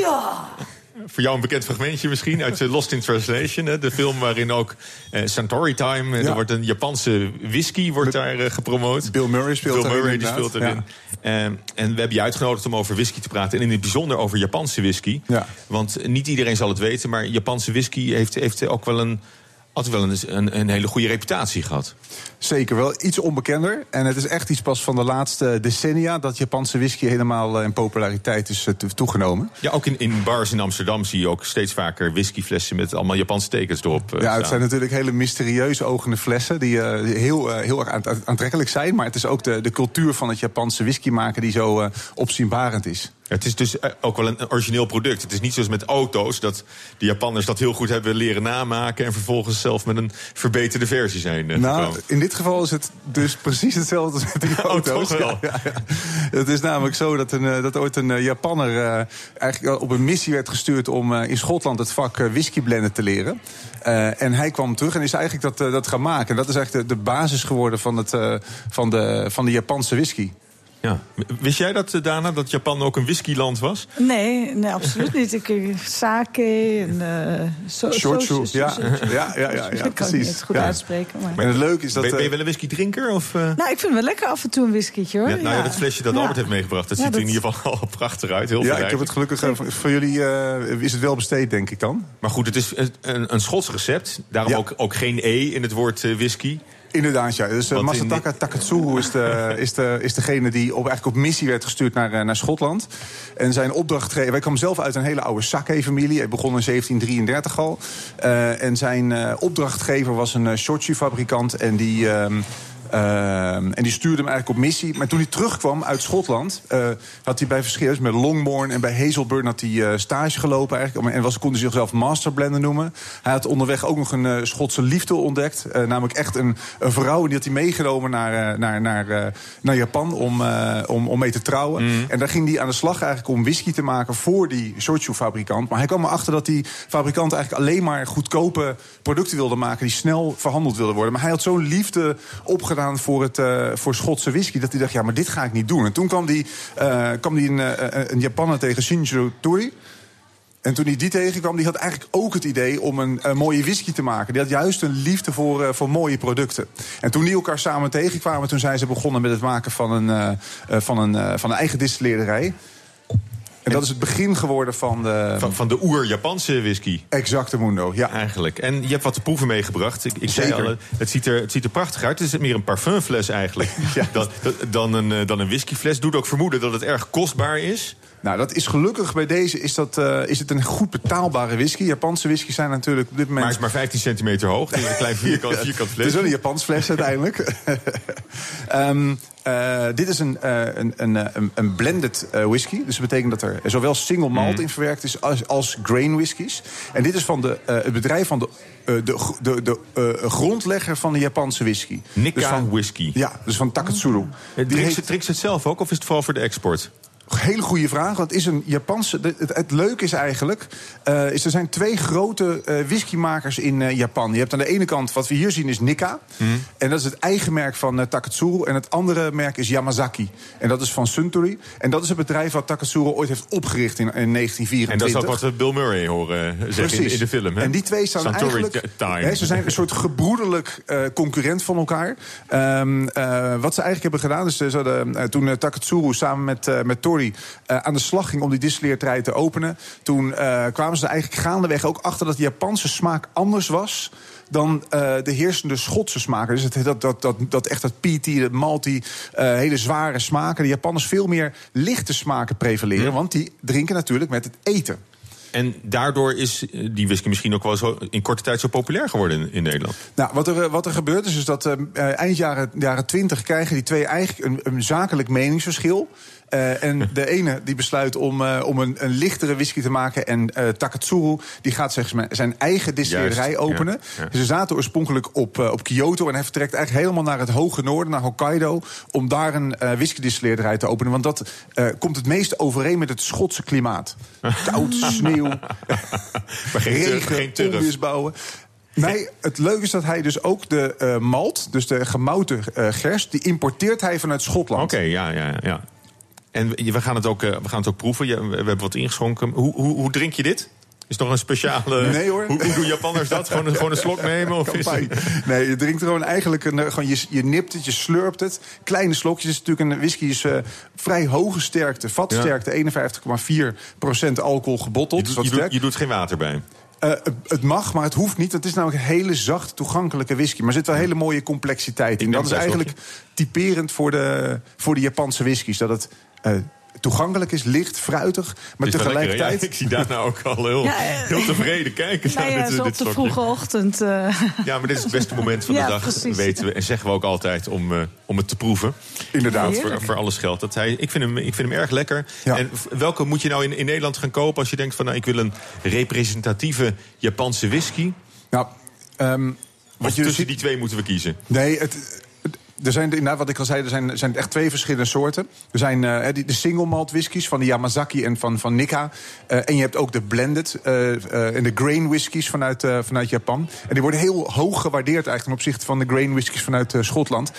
voor jou een bekend fragmentje misschien uit eh, Lost in Translation. hè, De film waarin ook eh, Santori Time... eh, Ja. Er wordt een Japanse whisky wordt daar gepromoot. Bill Murray speelt Bill Murray die speelt erin. Eh, en we hebben je uitgenodigd om over whisky te praten. En in het bijzonder over Japanse whisky. Ja. Want niet iedereen zal het weten... maar Japanse whisky heeft, heeft ook wel een... Altijd wel een, een, een hele goede reputatie gehad. Zeker wel iets onbekender. En het is echt iets pas van de laatste decennia dat Japanse whisky helemaal eh, in populariteit is eh, to- toegenomen. Ja, ook in, in bars in Amsterdam zie je ook steeds vaker whiskyflessen met allemaal Japanse tekens erop. eh, Ja, het staan. zijn natuurlijk hele mysterieuze ogende flessen die heel, heel erg aant- aantrekkelijk zijn. Maar het is ook de, de cultuur van het Japanse whisky maken die zo opzienbarend is. Het is dus eh, ook wel een origineel product. Het is niet zoals met auto's dat de Japanners dat heel goed hebben leren namaken en vervolgens zelf met een verbeterde versie zijn. eh, Nou, gekomen. in dit geval is het dus precies hetzelfde als met die Oh, auto's. Ja, ja, ja. Het is namelijk zo dat, een, eh, dat ooit een eh, Japanner eigenlijk op een missie werd gestuurd om in Schotland het vak eh, whiskyblenden te leren. En hij kwam terug en is eigenlijk dat, dat gaan maken. En dat is eigenlijk de, de basis geworden van, het, van, de, van de Japanse whisky. Ja. Wist jij dat, eh, Dana, dat Japan ook een whiskyland was? Nee, nee, absoluut niet. Ik, eh, sake en... eh so, Shochu, so- so- ja. Ja, ja, ja, ja, Dat kan ik precies. niet goed Ja. uitspreken. Maar... Het leuke is dat... ben, ben je wel een whiskydrinker? Of, eh? Nou, ik vind het wel lekker af en toe een whiskietje, hoor. Ja, nou ja, dat flesje dat Ja. Albert heeft meegebracht, dat Ja, ziet er in ieder geval al prachtig uit. Heel ja, ik heb het gelukkig eh, voor- jullie eh, is het wel besteed, denk ik dan. Maar goed, het is een, een Schots recept. Daarom Ja. ook, ook geen E in het woord whisky. Inderdaad, ja. Dus uh, in Masataka Takatsugu is, de, is, de, is degene die op, eigenlijk op missie werd gestuurd naar, eh, naar Schotland. En zijn opdrachtgever... Wij kwamen zelf uit een hele oude sake-familie. Hij begon in 1733 al. Eh, en zijn eh, opdrachtgever was een uh, shochu-fabrikant. En die... ehm, ehm, en die stuurde hem eigenlijk op missie. Maar toen hij terugkwam uit Schotland, eh, had hij bij verschillende... met Longbourn en bij Hazelburn had hij eh, stage gelopen eigenlijk. En was, kon hij zichzelf masterblender noemen. Hij had onderweg ook nog een eh, Schotse liefde ontdekt. Namelijk echt een, een vrouw. En die had hij meegenomen naar, naar, naar, naar Japan om, om, om mee te trouwen. En daar ging hij aan de slag eigenlijk om whisky te maken voor die shochu-fabrikant. Maar hij kwam erachter dat die fabrikant eigenlijk alleen maar goedkope producten wilde maken... die snel verhandeld wilden worden. Maar hij had zo'n liefde opgedaan voor, het, eh, voor Schotse whisky... dat hij dacht, ja, maar dit ga ik niet doen. En toen kwam hij, eh, kwam hij een, eh, een Japaner tegen, Shinjiro Tori... En toen hij die tegenkwam, die had eigenlijk ook het idee om een, mooie whisky te maken. Die had juist een liefde voor, voor mooie producten. En toen die elkaar samen tegenkwamen, toen zijn ze begonnen met het maken van een, van een, van een eigen distilleerderij. En dat is het begin geworden van de... Van, van de oer-Japanse whisky. Exacte mundo, ja. Eigenlijk. En je hebt wat proeven meegebracht. Ik, ik zei al, het ziet, er, het ziet er prachtig uit. Het is meer een parfumfles eigenlijk. dan, dan, een, eh, dan een whiskyfles. Doet ook vermoeden dat het erg kostbaar is. Nou, dat is gelukkig bij deze is, dat, eh, is het een goed betaalbare whisky. Japanse whisky zijn natuurlijk op dit moment... Maar het is maar 15 centimeter hoog. Het is een klein vierkant, vierkant Het fles. is wel een Japans fles uiteindelijk. Ehm, eh, dit is een, eh, een, een, een, blended whisky. Dus dat betekent dat er zowel single malt Mhm. in verwerkt is als, als grain whiskies. En dit is van de, het bedrijf van de, de, de, de grondlegger van de Japanse whisky. Nikka Dus van, whisky. Ja, dus van Takatsuru. Ze, drinkt ze het zelf ook of is het vooral voor de export? Hele goede vraag, want het is een Japanse. Het, leuke is eigenlijk, eh, is er zijn twee grote eh, whiskymakers in eh, Japan. Je hebt aan de ene kant, wat we hier zien, is Nikka. En dat is het eigen merk van uh, Takatsuru. En het andere merk is Yamazaki. En dat is van Suntory. En dat is het bedrijf wat Takatsuru ooit heeft opgericht in, in 1924. En dat is ook wat we Bill Murray horen zeggen in, de film. Hè? En die twee staan Santori eigenlijk... Hè, ze zijn een soort gebroederlijk concurrent van elkaar. Ehm, eh, wat ze eigenlijk hebben gedaan... is ze hadden, toen Takatsuru samen met, met Tori eh, aan de slag ging... om die distilleerderij te openen... toen eh, kwamen ze er eigenlijk gaandeweg ook achter... dat de Japanse smaak anders was dan eh, de heersende Schotse smaken. Dus het, dat, dat, dat, dat echt dat peaty, dat malty, eh, hele zware smaken. De Japanners veel meer lichte smaken prevaleren... want die drinken natuurlijk met het eten. En daardoor is die whisky misschien ook wel zo in korte tijd zo populair geworden in, Nederland. Nou, wat er, wat er gebeurt is, is dat eind jaren, jaren 20 krijgen die twee eigenlijk een, een zakelijk meningsverschil. Eh, en de ene die besluit om, eh, om een, een lichtere whisky te maken. En eh, Takatsuru die gaat zeg maar, zijn eigen distillerij openen. ja, ja. Ze zaten oorspronkelijk op, op Kyoto. En hij vertrekt eigenlijk helemaal naar het hoge noorden, naar Hokkaido. Om daar een whiskydistillerij te openen. Want dat komt het meest overeen met het Schotse klimaat. Koud, sneeuw, regen, geen onweersbouwen. Nee, het leuke is dat hij dus ook de malt, dus de gemouten eh, gerst, die importeert hij vanuit Schotland. Oké, ja, ja, ja. En we gaan het ook, eh, we gaan het ook proeven. We hebben wat ingeschonken. Hoe, hoe, hoe drink je dit? Is nog een speciale. Nee, hoor. Hoe, hoe doen Japanners dat? Gewoon, een- gewoon een slok nemen? Of is. Nee, je drinkt er gewoon eigenlijk een, eh, gewoon je, je nipt het, je slurpt het. Kleine slokjes. Het is natuurlijk een whisky is eh, vrij hoge sterkte, vatsterkte, 51,4% alcohol gebotteld. Je, Dus doet, je, doet, sterk. je doet geen water bij. Het mag, maar het hoeft niet. Het is namelijk een hele zacht toegankelijke whisky. Maar er zit wel hele mooie complexiteit in. Dat is eigenlijk typerend voor de, voor de Japanse whiskies. Dat het eh, toegankelijk is, licht, fruitig, maar is lekker, tegelijkertijd... Ja, ik zie daar nou ook al heel, Ja, eh, heel tevreden kijken. Nou ja, dit, zo op dit de vroege ochtend. eh, Ja, maar dit is het beste moment van de Ja, dag, precies. weten we. En zeggen we ook altijd om, eh, om het te proeven. Inderdaad. Voor, voor alles geldt. Dat hij, ik, vind hem, ik vind hem erg lekker. Ja. En welke moet je nou in, in Nederland gaan kopen als je denkt van... nou, ik wil een representatieve Japanse whisky? Nou, ehm, Wat je tussen dus ziet, die twee moeten we kiezen? Nee, het- er zijn, inderdaad, wat ik al zei, er zijn, zijn echt twee verschillende soorten. Er zijn eh, de single malt whiskies van de Yamazaki en van, van Nikka. Eh, en je hebt ook de blended eh, en de grain whiskies vanuit, vanuit Japan. En die worden heel hoog gewaardeerd eigenlijk ten opzichte van de grain whiskies vanuit Schotland.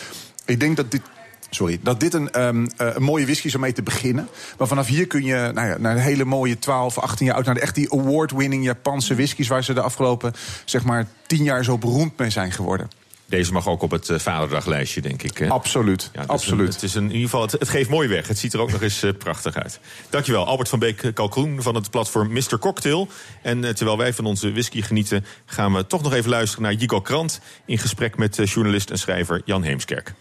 Ik denk dat dit Sorry, dat dit een, ehm, eh, een mooie whisky is om mee te beginnen. Maar vanaf hier kun je nou ja, naar een hele mooie 12, 18 jaar oud... naar de, echt die award-winning Japanse whiskies... waar ze de afgelopen zeg maar, 10 jaar zo beroemd mee zijn geworden. Deze mag ook op het eh, Vaderdaglijstje, denk ik. hè? Absoluut, Ja, absoluut. Een, het, is een, in ieder geval, het, het geeft mooi weg. Het ziet er ook nog eens eh, prachtig uit. Dankjewel, Albert van Beek Kalkoen van het platform Mr. Cocktail. En eh, terwijl wij van onze whisky genieten... gaan we toch nog even luisteren naar Jigo Krant... in gesprek met eh, journalist en schrijver Jan Heemskerk.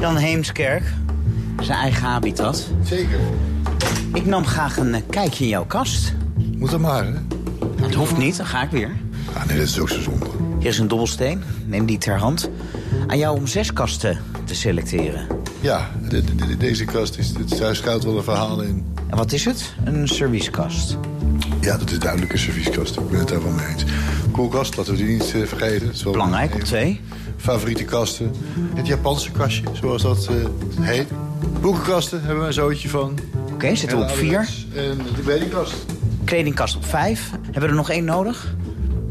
Jan Heemskerk, zijn eigen habitat. Zeker. Ik nam graag een eh, kijkje in jouw kast. Moet dat maar, hè? Het hoeft niet, dan ga ik weer. Ah, nee, dat is ook zo zonde. Hier is een dobbelsteen, neem die ter hand. Aan jou om zes kasten te selecteren. Ja, de- de- de- deze kast is, daar schuilt wel een verhaal in. En wat is het? Een servicekast. Ja, dat is duidelijk een servieskast. Ik ben het daar wel mee eens. Koelkast, laten we die niet eh, vergeten. Belangrijk, op twee. Favoriete kasten. Het Japanse kastje, zoals dat eh, heet. Boekenkasten hebben we een zootje van. Oké, zitten we op vier. En de kledingkast. Kledingkast op vijf. Hebben we er nog één nodig?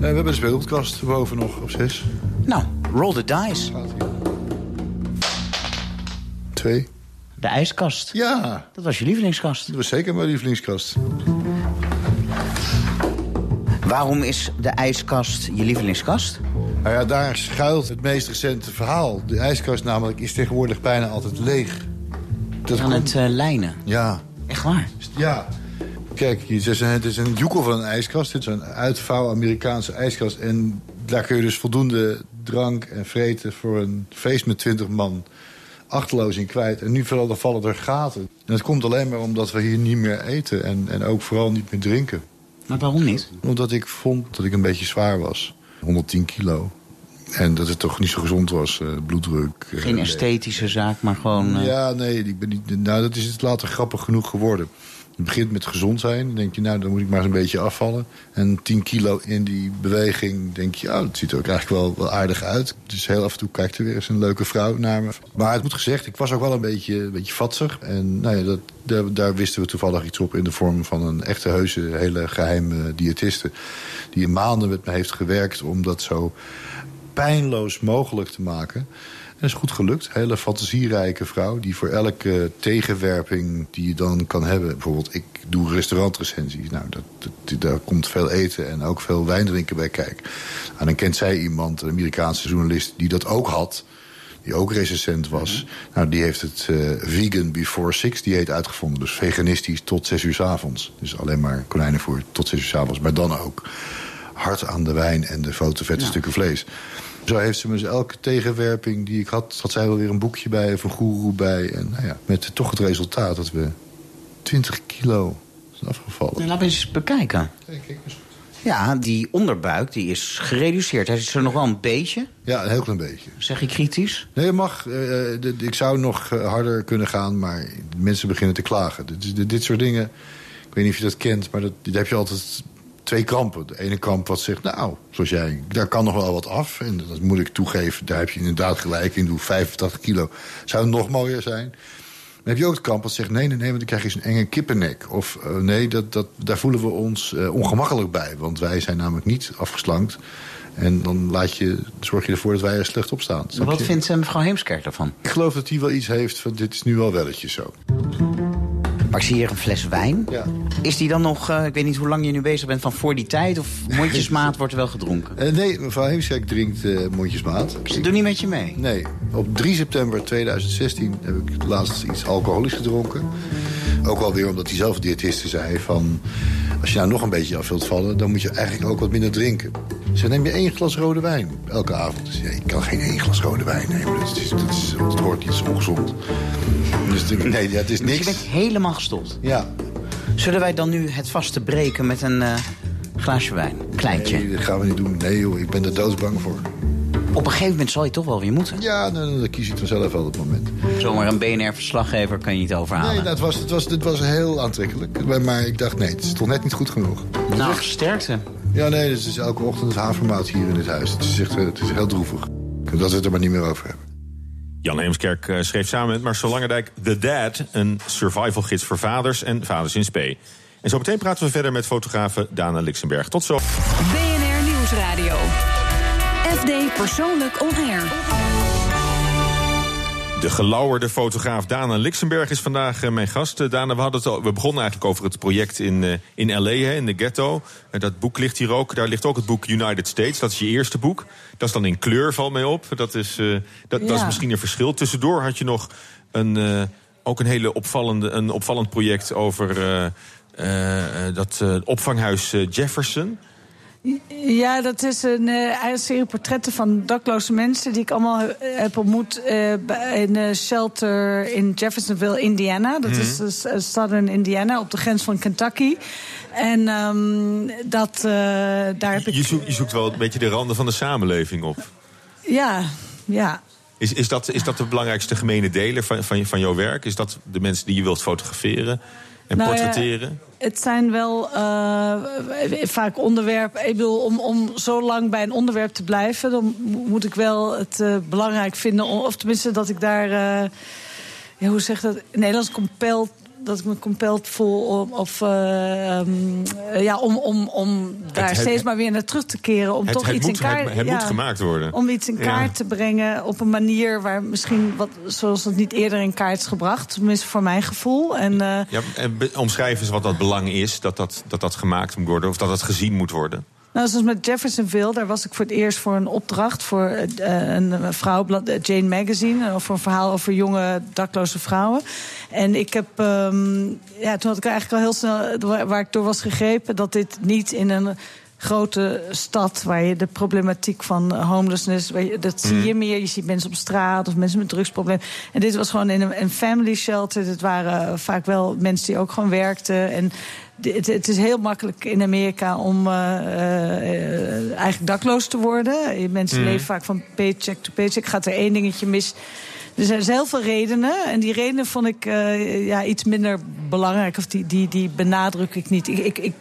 Eh, we hebben de speelgoedkast boven nog op zes. Nou, roll the dice. Twee. De ijskast. Ja. Dat was je lievelingskast. Dat was zeker mijn lievelingskast. Waarom is de ijskast je lievelingskast? Nou ja, daar schuilt het meest recente verhaal. De ijskast namelijk is tegenwoordig bijna altijd leeg. Dat Aan komt- het eh, lijnen. Ja. Echt waar? Ja. Kijk, het is een, het is een joekel van een ijskast. Dit is een uitvouw Amerikaanse ijskast. En daar kun je dus voldoende drank en vreten voor een feest met 20 man achterloos in kwijt. En nu vooral vallen er gaten. En dat komt alleen maar omdat we hier niet meer eten. En, en ook vooral niet meer drinken. Maar waarom niet? Omdat ik vond dat ik een beetje zwaar was. 110 kilo. En dat het toch niet zo gezond was, eh, bloeddruk. eh, Geen esthetische zaak, maar gewoon... eh, ja, nee, ik ben niet, nou, dat is het later grappig genoeg geworden. Het begint met gezond zijn. Dan denk je, nou, dan moet ik maar eens een beetje afvallen. En 10 kilo in die beweging denk je, oh, het ziet er ook eigenlijk wel, wel aardig uit. Dus heel af en toe kijkt er weer eens een leuke vrouw naar me. Maar het moet gezegd, ik was ook wel een beetje, een beetje vatsig. En nou ja, dat, daar, daar wisten we toevallig iets op in de vorm van een echte heuse, hele geheime diëtiste. Die in maanden met me heeft gewerkt om dat zo pijnloos mogelijk te maken. Dat is goed gelukt. Hele fantasierijke vrouw die voor elke tegenwerping die je dan kan hebben... bijvoorbeeld ik doe restaurantrecensies. Nou, dat, dat, daar komt veel eten en ook veel wijn drinken bij kijken. En dan kent zij iemand, een Amerikaanse journalist, die dat ook had... die ook recensent was. Nou, die heeft het eh, vegan before six dieet uitgevonden. Dus veganistisch tot zes uur 's avonds. Dus alleen maar konijnenvoer tot zes uur 's avonds. Maar dan ook hard aan de wijn en de foute vette Ja. stukken vlees. Zo heeft ze me dus elke tegenwerping die ik had... had zij wel weer een boekje bij of een goeroe bij. En nou ja, met toch het resultaat dat we 20 kilo zijn afgevallen. Nou, laten we eens bekijken. Ja, die onderbuik die is gereduceerd. Hij is er nog wel een beetje. Ja, een heel klein beetje. Zeg je kritisch? Nee, je mag. eh, de- ik zou nog eh, harder kunnen gaan, maar mensen beginnen te klagen. Dit, dit, dit soort dingen, ik weet niet of je dat kent... maar dat, dit heb je altijd twee kampen. De ene kamp wat zegt, nou, zoals jij, daar kan nog wel wat af. En dat moet ik toegeven, daar heb je inderdaad gelijk in. Doe 85 kilo, zou nog mooier zijn. Dan heb je ook het kamp wat zegt, nee, nee, nee, want dan krijg je zo'n enge kippennek. Of eh, nee, dat, dat, daar voelen we ons eh, ongemakkelijk bij. Want wij zijn namelijk niet afgeslankt. En dan laat je, zorg je ervoor dat wij er slecht op staan. Wat vindt eh, mevrouw Heemskerk daarvan? Ik geloof dat hij wel iets heeft van dit is nu wel welletjes zo. Maar ik zie hier een fles wijn. Ja. Is die dan nog, eh, ik weet niet hoe lang je nu bezig bent, van voor die tijd? Of mondjesmaat wordt er wel gedronken? Eh, nee, mevrouw Heemskerk drinkt eh, mondjesmaat. Ze doen niet met je mee? Nee. Op 3 september 2016 heb ik laatst iets alcoholisch gedronken. Ook wel weer omdat diezelfde diëtiste zei van... als je nou nog een beetje af wilt vallen... dan moet je eigenlijk ook wat minder drinken. Ze neem je één glas rode wijn elke avond. Dus ja, ik kan geen één glas rode wijn nemen. Dat, is, dat, is, dat hoort niet, is ongezond. Dus nee, ja, het is Dus je niks. bent helemaal gestold? Ja. Zullen wij dan nu het vaste breken met een eh, glaasje wijn? Kleintje. Nee, dat gaan we niet doen. Nee joh, ik ben er doodsbang voor. Op een gegeven moment zal je toch wel weer moeten. Ja, dan, dan kies ik vanzelf wel op het moment. Zomaar een BNR-verslaggever kan je niet overhalen. Nee, het, was, het, was, het was heel aantrekkelijk. Maar, maar ik dacht, nee, het is toch net niet goed genoeg. Nou, sterkte. Ja, nee, dus het is elke ochtend havermout hier in dit huis. Het is, echt, eh, het is heel droevig. Dat we het er maar niet meer over hebben. Jan Heemskerk eh, schreef samen met Marcel Langendijk The Dad... een survival gids voor vaders en vaders in spe. En zo meteen praten we verder met fotografe Dana Lixenberg. Tot zo. BNR Nieuwsradio. FD Persoonlijk On Air. De gelauwerde fotograaf Dana Lixenberg is vandaag eh, mijn gast. Eh, Dana, we, hadden het al, we begonnen eigenlijk over het project in, eh, in L.A., hè, in de ghetto. Dat boek ligt hier ook. Daar ligt ook het boek United States. Dat is je eerste boek. Dat is dan in kleur, valt mij op. Dat is, eh, dat, dat is misschien een verschil. Tussendoor had je nog een, eh, ook een hele opvallende, een opvallend project over eh, eh, eh, dat opvanghuis Jefferson. Ja, dat is een, eh, een serie portretten van dakloze mensen... die ik allemaal he- heb ontmoet eh, bij een eh, shelter in Jeffersonville, Indiana. Dat is Mhm. dus, eh, Southern Indiana, op de grens van Kentucky. En ehm, dat, eh, daar heb ik... Je zoekt, je zoekt wel een beetje de randen van de samenleving op. Ja, ja. Is, is, dat, is dat de belangrijkste gemene deler van, van, je- van jouw werk? Is dat de mensen die je wilt fotograferen en Nou ja, portretteren? Het zijn wel eh, vaak onderwerpen. Ik bedoel, om, om zo lang bij een onderwerp te blijven, dan mo- moet ik wel het eh, belangrijk vinden. Of tenminste, dat ik daar. eh, hoe zeg dat? In Nederlands compelled. Dat ik me compelled voel om, of, eh, ehm, eh, ja, om, om, om daar het- steeds maar weer naar terug te keren. Om Het- toch iets moet- in kaart het- ja, moet gemaakt worden. Om iets in Ja. kaart te brengen op een manier waar misschien wat, zoals het niet eerder in kaart is gebracht. Tenminste, voor mijn gevoel. En, eh, Ja, en omschrijf eens wat dat belang is, dat dat, dat dat gemaakt moet worden... of dat dat gezien moet worden. Nou, zoals met Jeffersonville, daar was ik voor het eerst voor een opdracht voor eh, een vrouwenblad, eh, Jane Magazine, eh, over een verhaal over jonge dakloze vrouwen. En ik heb, ehm, ja, toen had ik eigenlijk al heel snel, waar ik door was gegrepen, dat dit niet in een grote stad waar je de problematiek van homelessness, je- dat zie je meer. Je ziet mensen op straat of mensen met drugsproblemen. En dit was gewoon in een, een family shelter. Het waren vaak wel mensen die ook gewoon werkten. En het, het is heel makkelijk in Amerika om eh, eh, eigenlijk dakloos te worden. Mensen Mhm. leven vaak van paycheck to paycheck. Gaat er één dingetje mis. Er zijn heel veel redenen. En die redenen vond ik eh, ja, iets minder belangrijk. Of die, die, die benadruk ik niet. Ik, ik, ik,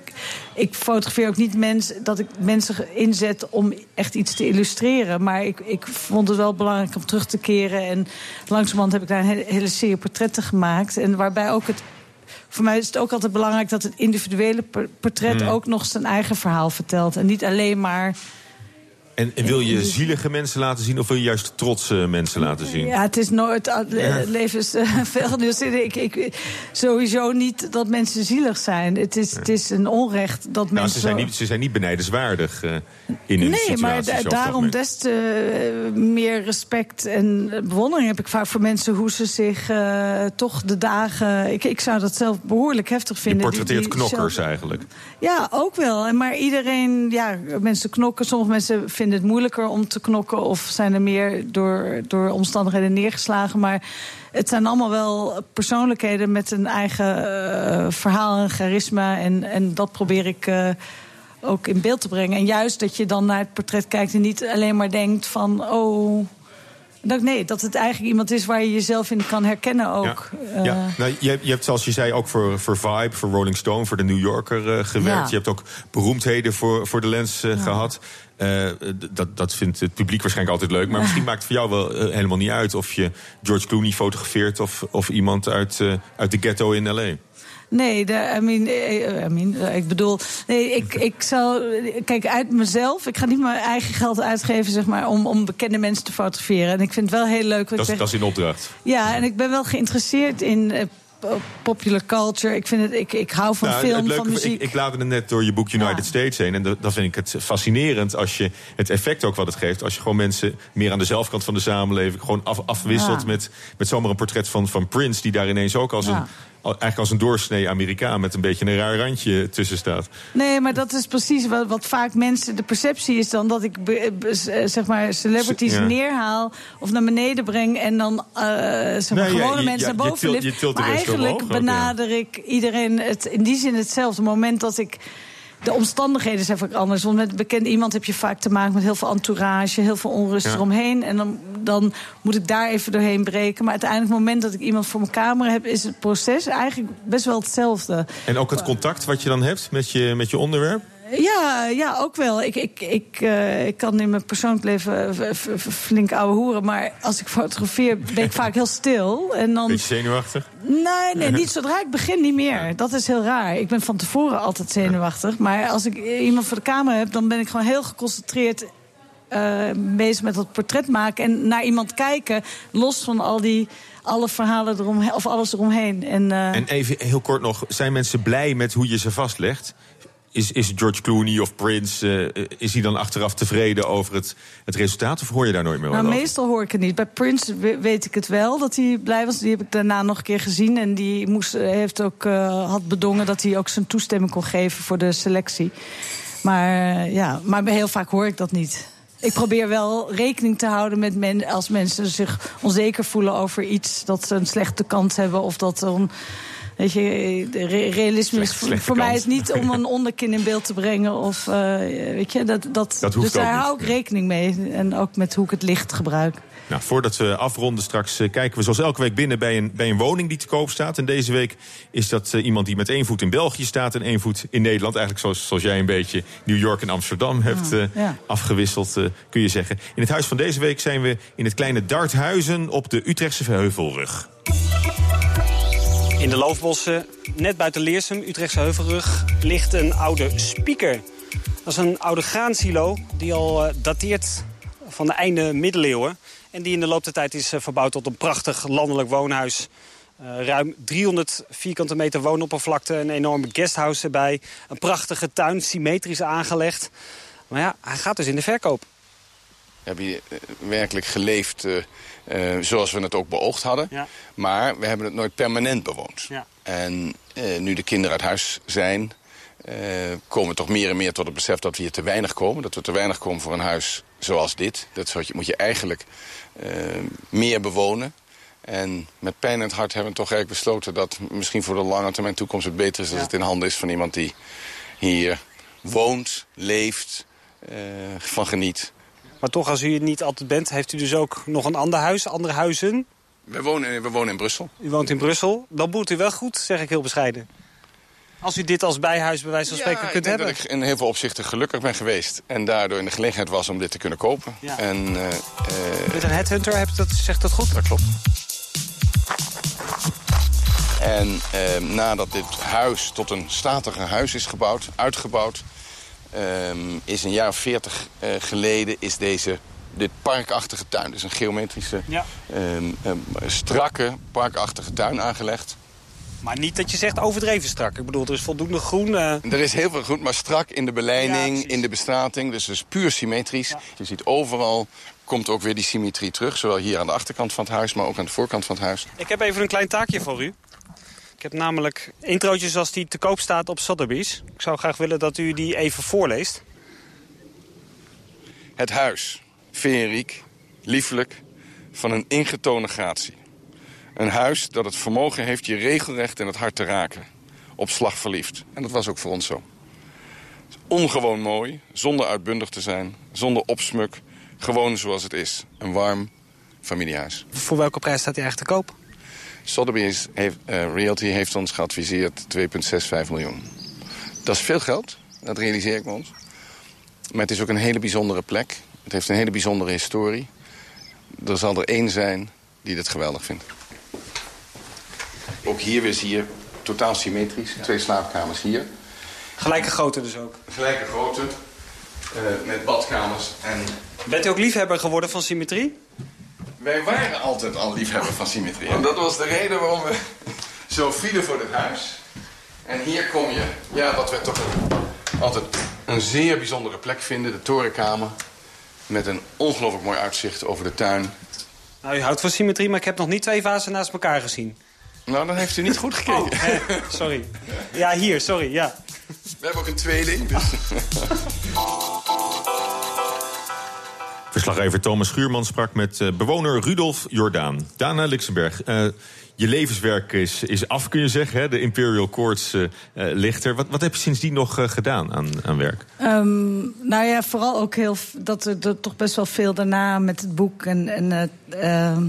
ik fotografeer ook niet mensen dat ik mensen inzet om echt iets te illustreren. Maar ik, ik vond het wel belangrijk om terug te keren. En langzamerhand heb ik daar een hele, serie portretten gemaakt. En waarbij ook het. Voor mij is het ook altijd belangrijk dat het individuele portret Hmm. ook nog zijn eigen verhaal vertelt. En niet alleen maar. En, en wil je zielige mensen laten zien of wil je juist trotse mensen laten zien? Ja, het is nooit. Ja. leven is eh, veel. Ik, ik, sowieso niet dat mensen zielig zijn. Het is, het is een onrecht dat Nou, mensen. ze zijn niet, ze zijn niet benijdenswaardig eh, in Nee, maar da- daarom des te eh, meer respect en bewondering heb ik vaak voor mensen hoe ze zich eh, toch de dagen. Ik, ik zou dat zelf behoorlijk heftig Je vinden. die- portretteert die knokkers zelf- eigenlijk. Ja, ook wel. Maar iedereen, ja, mensen knokken. Sommige mensen vinden het moeilijker om te knokken of zijn er meer door, door omstandigheden neergeslagen. Maar het zijn allemaal wel persoonlijkheden met een eigen eh, verhaal en charisma. En, en dat probeer ik. Ook in beeld te brengen. En juist dat je dan naar het portret kijkt en niet alleen maar denkt van... oh, dat, nee, dat het eigenlijk iemand is waar je jezelf in kan herkennen ook. Ja, ja. Eh, Nou, je, hebt- je hebt, zoals je zei, ook voor, voor Vibe, voor Rolling Stone, voor de New Yorker eh, gewerkt. Ja. Je hebt ook beroemdheden voor, voor de lens eh, gehad. Eh, dat, dat vindt het publiek waarschijnlijk altijd leuk. Maar misschien maakt het voor jou wel helemaal niet uit of je George Clooney fotografeert of, of iemand uit, uit de ghetto in L.A. Nee, de, I mean, eh, I mean, eh, ik bedoel, nee, ik, ik zal, kijk, uit mezelf, ik ga niet mijn eigen geld uitgeven, zeg maar, om, om bekende mensen te fotograferen. En ik vind het wel heel leuk. wat Dat, ik is- zeg- dat is in opdracht. Ja, en ik ben wel geïnteresseerd in eh, po- popular culture. Ik, vind het, ik, ik hou van Nou, film, het leuke- van muziek. Ik, ik bladerde net door je boek United States heen. En dat- vind ik het fascinerend als je het effect ook wat het geeft. Als je gewoon mensen meer aan de zelfkant van de samenleving gewoon af, afwisselt Ja. met, met zomaar een portret van, van Prince. Die daar ineens ook als Ja. een. Eigenlijk als een doorsnee Amerikaan met een beetje een raar randje tussen staat. Nee, maar dat is precies wat, wat vaak mensen... De perceptie is dan dat ik be- be- eh, zeg maar celebrities Ja. neerhaal... of naar beneden breng en dan eh, zeg maar, Nee, ja, gewone je- mensen ja, naar boven lift. Maar eigenlijk omhoog benader ik iedereen het in die zin hetzelfde. Moment dat ik... De omstandigheden zijn vaak anders. Want met bekend iemand heb je vaak te maken met heel veel entourage, heel veel onrust Ja. eromheen. En dan, dan moet ik daar even doorheen breken. Maar uiteindelijk, op het moment dat ik iemand voor mijn camera heb, is het proces eigenlijk best wel hetzelfde. En ook het contact wat je dan hebt met je, met je onderwerp. Ja, ja, ook wel. Ik, ik, ik, eh, ik kan in mijn persoonlijk leven eh, flink ouwe hoeren. Maar als ik fotografeer ben ik vaak heel stil. En dan, Beetje zenuwachtig. nee, nee, niet zodra ik begin niet meer. Dat is heel raar. Ik ben van tevoren altijd zenuwachtig. Maar als ik iemand voor de camera heb, dan ben ik gewoon heel geconcentreerd... eh, bezig met dat portret maken en naar iemand kijken, los van al die alle verhalen eromheen of alles eromheen. En, eh, En even heel kort nog, zijn mensen blij met hoe je ze vastlegt? Is, is George Clooney of Prince, eh, is hij dan achteraf tevreden over het, het resultaat? Of hoor je daar nooit meer Nou, over? meestal hoor ik het niet. Bij Prince we- weet ik het wel dat hij blij was. Die heb ik daarna nog een keer gezien. En die moest, eh, heeft ook, eh, had bedongen dat hij ook zijn toestemming kon geven voor de selectie. Maar eh, ja, maar heel vaak hoor ik dat niet. Ik probeer wel rekening te houden met men, als mensen zich onzeker voelen over iets, dat ze een slechte kans hebben of dat een. Weet je, realisme is Slecht- voor, mij is niet om een onderkin in beeld te brengen. Of, eh, weet je, dat, dat, Dat hoeft dus daar hou ik rekening mee. En ook met hoe ik het licht gebruik. Nou, voordat we afronden straks eh, kijken we zoals elke week binnen bij een, bij een woning die te koop staat. En deze week is dat eh, iemand die met één voet in België staat en één voet in Nederland. Eigenlijk zoals, zoals jij een beetje New York en Amsterdam hebt ja. afgewisseld, kun je zeggen. In het huis van deze week zijn we in het kleine Darthuizen op de Utrechtse Heuvelrug. In de loofbossen, net buiten Leersum, Utrechtse Heuvelrug, ligt een oude spieker. Dat is een oude graansilo die al eh, dateert van de einde middeleeuwen. En die in de loop der tijd is eh, verbouwd tot een prachtig landelijk woonhuis. Eh, ruim 300 vierkante meter woonoppervlakte, een enorme guesthouse erbij. Een prachtige tuin, symmetrisch aangelegd. Maar ja, hij gaat dus in de verkoop. Hier eh, werkelijk geleefd eh, zoals we het ook beoogd hadden. Ja. Maar we hebben het nooit permanent bewoond. Ja. En eh, nu de kinderen uit huis zijn... eh, komen we toch meer en meer tot het besef dat we hier te weinig komen. Dat we te weinig komen voor een huis zoals dit. Dat je- moet je eigenlijk meer bewonen. En met pijn in het hart hebben we toch eigenlijk besloten... dat misschien voor de lange termijn toekomst het beter is... als het in handen is van iemand die hier woont, leeft, van geniet. Maar toch, als u het niet altijd bent, heeft u dus ook nog een ander huis, andere huizen. We wonen, we wonen in Brussel. U woont in Brussel. Dan boert u wel goed, zeg ik heel bescheiden. Als u dit als bijhuis bij wijze van spreken ik kunt denk hebben. dat ik in heel veel opzichten gelukkig ben geweest. En daardoor in de gelegenheid was om dit te kunnen kopen. Ja. En, eh, Met een headhunter, hebt dat, zegt dat goed? Dat klopt. En eh, nadat dit huis tot een statige huis is gebouwd, uitgebouwd... ehm, is een jaar of veertig eh, geleden is deze, dit parkachtige tuin... dus een geometrische, Ja. ehm, ehm, strakke parkachtige tuin aangelegd. Maar niet dat je zegt overdreven strak. Ik bedoel, er is voldoende groen. eh, Er is heel veel groen, maar strak in de beleiding, in de bestrating. Dus het is puur symmetrisch. Je ziet overal komt ook weer die symmetrie terug. Zowel hier aan de achterkant van het huis, maar ook aan de voorkant van het huis. Ik heb even een klein taakje voor u. Ik heb namelijk introotjes als die te koop staat op Sotheby's. Ik zou graag willen dat u die even voorleest. Het huis, feeriek, lieflijk, van een ingetogen gratie. Een huis dat het vermogen heeft je regelrecht in het hart te raken. Op slag verliefd. En dat was ook voor ons zo. Ongewoon mooi, zonder uitbundig te zijn, zonder opsmuk. Gewoon zoals het is. Een warm familiehuis. Voor welke prijs staat hij eigenlijk te koop? Sotheby's heeft, eh, Realty heeft ons geadviseerd 2,65 miljoen. Dat is veel geld, dat realiseer ik me ons. Maar het is ook een hele bijzondere plek. Het heeft een hele bijzondere historie. Er zal er één zijn die dit geweldig vindt. Ook hier weer zie je totaal symmetrisch. Twee slaapkamers hier. Gelijke grootte dus ook. Gelijke grootte, eh, met badkamers en... Bent u ook liefhebber geworden van symmetrie? Wij waren altijd al liefhebber van symmetrie. En dat was de reden waarom we zo vielen voor dit huis. En hier kom je, ja, wat we toch altijd een zeer bijzondere plek vinden. De torenkamer. Met een ongelooflijk mooi uitzicht over de tuin. Nou, u houdt van symmetrie, maar ik heb nog niet twee vazen naast elkaar gezien. Nou, dan heeft u niet goed gekeken. Oh, hè, sorry. Ja, hier, sorry, ja. We hebben ook een tweeling. Dus. Verslaggever Thomas Schuurman sprak met eh, bewoner Rudolf Jordaan. Dana Luxemburg, eh, je levenswerk is, is af, kun je zeggen. Hè? De Imperial Courts eh, eh, ligt er. Wat, wat heb je sindsdien nog gedaan aan, aan werk? Ehm, nou ja, vooral ook heel dat er, toch best wel veel daarna met het boek en, en eh, ehm,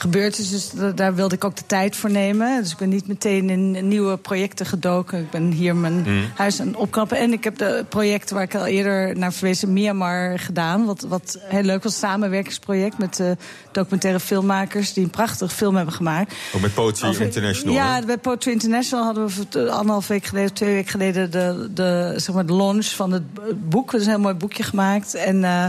gebeurd is. Dus da- daar wilde ik ook de tijd voor nemen. Dus ik ben niet meteen in nieuwe projecten gedoken. Ik ben hier mijn Mm. huis aan het opknappen. En ik heb de projecten waar ik al eerder naar verwees in Myanmar gedaan. Wat, wat heel leuk was, samenwerkingsproject met eh, documentaire filmmakers... die een prachtig film hebben gemaakt. Ook met Poetry Over- International. Ja, bij Poetry International hadden we anderhalf week geleden, twee weken geleden, de, de, zeg maar de launch van het boek. Dat is een heel mooi boekje gemaakt. En eh,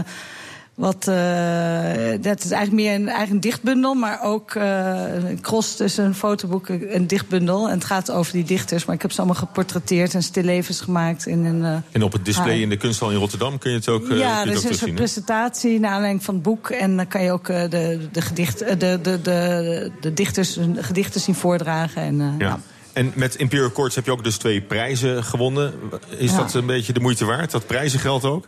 wat, eh, dat is eigenlijk meer een eigen dichtbundel, maar ook eh, een cross tussen een fotoboek en een dichtbundel. En het gaat over die dichters, maar ik heb ze allemaal geportretteerd en stillevens gemaakt in een. eh, En op het display in de kunsthal in Rotterdam kun je het ook, ja, er is een soort presentatie naar aanleiding van het boek. En dan kan je ook de, de, gedicht, de, de, de, de dichters hun gedichten zien voordragen. En, eh, Ja. En met Imperial Courts heb je ook dus twee prijzen gewonnen. Is Ja. dat een beetje de moeite waard? Dat prijzengeld ook?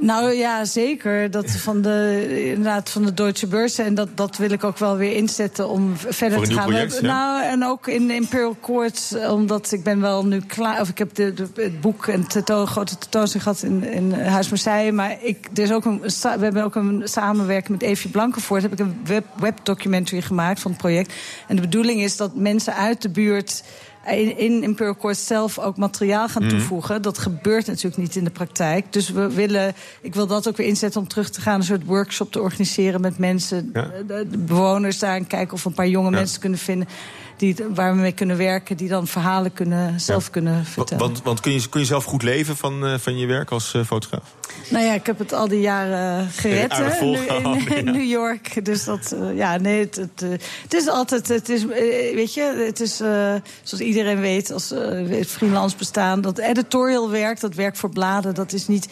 Nou ja, zeker. Dat van de, inderdaad, van de Deutsche Beurs. En dat, dat wil ik ook wel weer inzetten om verder een te gaan. project, ja. Nou, en ook in Imperial Courts, eh, omdat ik ben wel nu klaar. Of ik heb de, de- het boek en tentoon, grote tentoonstelling gehad in, in Huis Marseille. Maar ik, er is ook een, we hebben ook een samenwerking met Evie Blankenvoort. Heb ik een web, webdocumentary gemaakt van het project. En de bedoeling is dat mensen uit de buurt in, in Court zelf ook materiaal gaan Mhm. toevoegen. Dat gebeurt natuurlijk niet in de praktijk. Dus we willen, ik wil dat ook weer inzetten om terug te gaan, een soort workshop te organiseren met mensen, de, de bewoners daar en kijken of we een paar jonge mensen kunnen vinden. Die, waar we mee kunnen werken, die dan verhalen kunnen, zelf kunnen vertellen. Want, want kun, je, kun je zelf goed leven van, eh, van je werk als eh, fotograaf? Nou ja, ik heb het al die jaren gered Aardig hè, nu in, in. New York. Dus dat, eh, ja, nee, het, het, eh, het is altijd, het is, eh, weet je, het is eh, zoals iedereen weet, als eh, het freelance bestaan, dat editorial werk, dat werk voor bladen, dat is niet.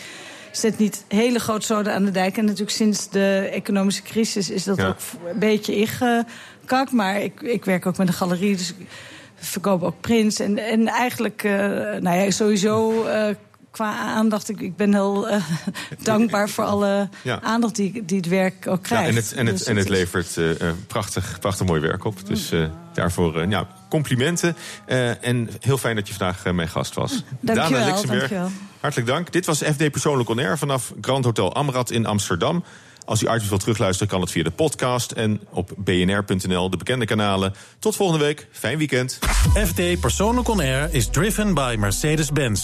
Zet niet hele groot zoden aan de dijk. En natuurlijk sinds de economische crisis is dat Ja. ook een beetje Maar ik, ik werk ook met een galerie, dus ik verkoop ook prints. En, en eigenlijk, eh, nou ja, sowieso eh, qua aandacht. Ik, ik ben heel eh, dankbaar voor alle Ja. aandacht die, die het werk ook Ja, krijgt. en het, en het, Dus en het levert prachtig, prachtig mooi werk op. Dus daarvoor ja, complimenten. En heel fijn dat je vandaag mijn gast was. Dana Lixenberg, dankjewel. hartelijk dank. Dit was FD Persoonlijk On Air vanaf Grand Hotel Amrad in Amsterdam. Als u items wilt terugluisteren, kan het via de podcast en op bnr.nl, de bekende kanalen. Tot volgende week. Fijn weekend. FD Persoonlijk On Air is driven by Mercedes-Benz.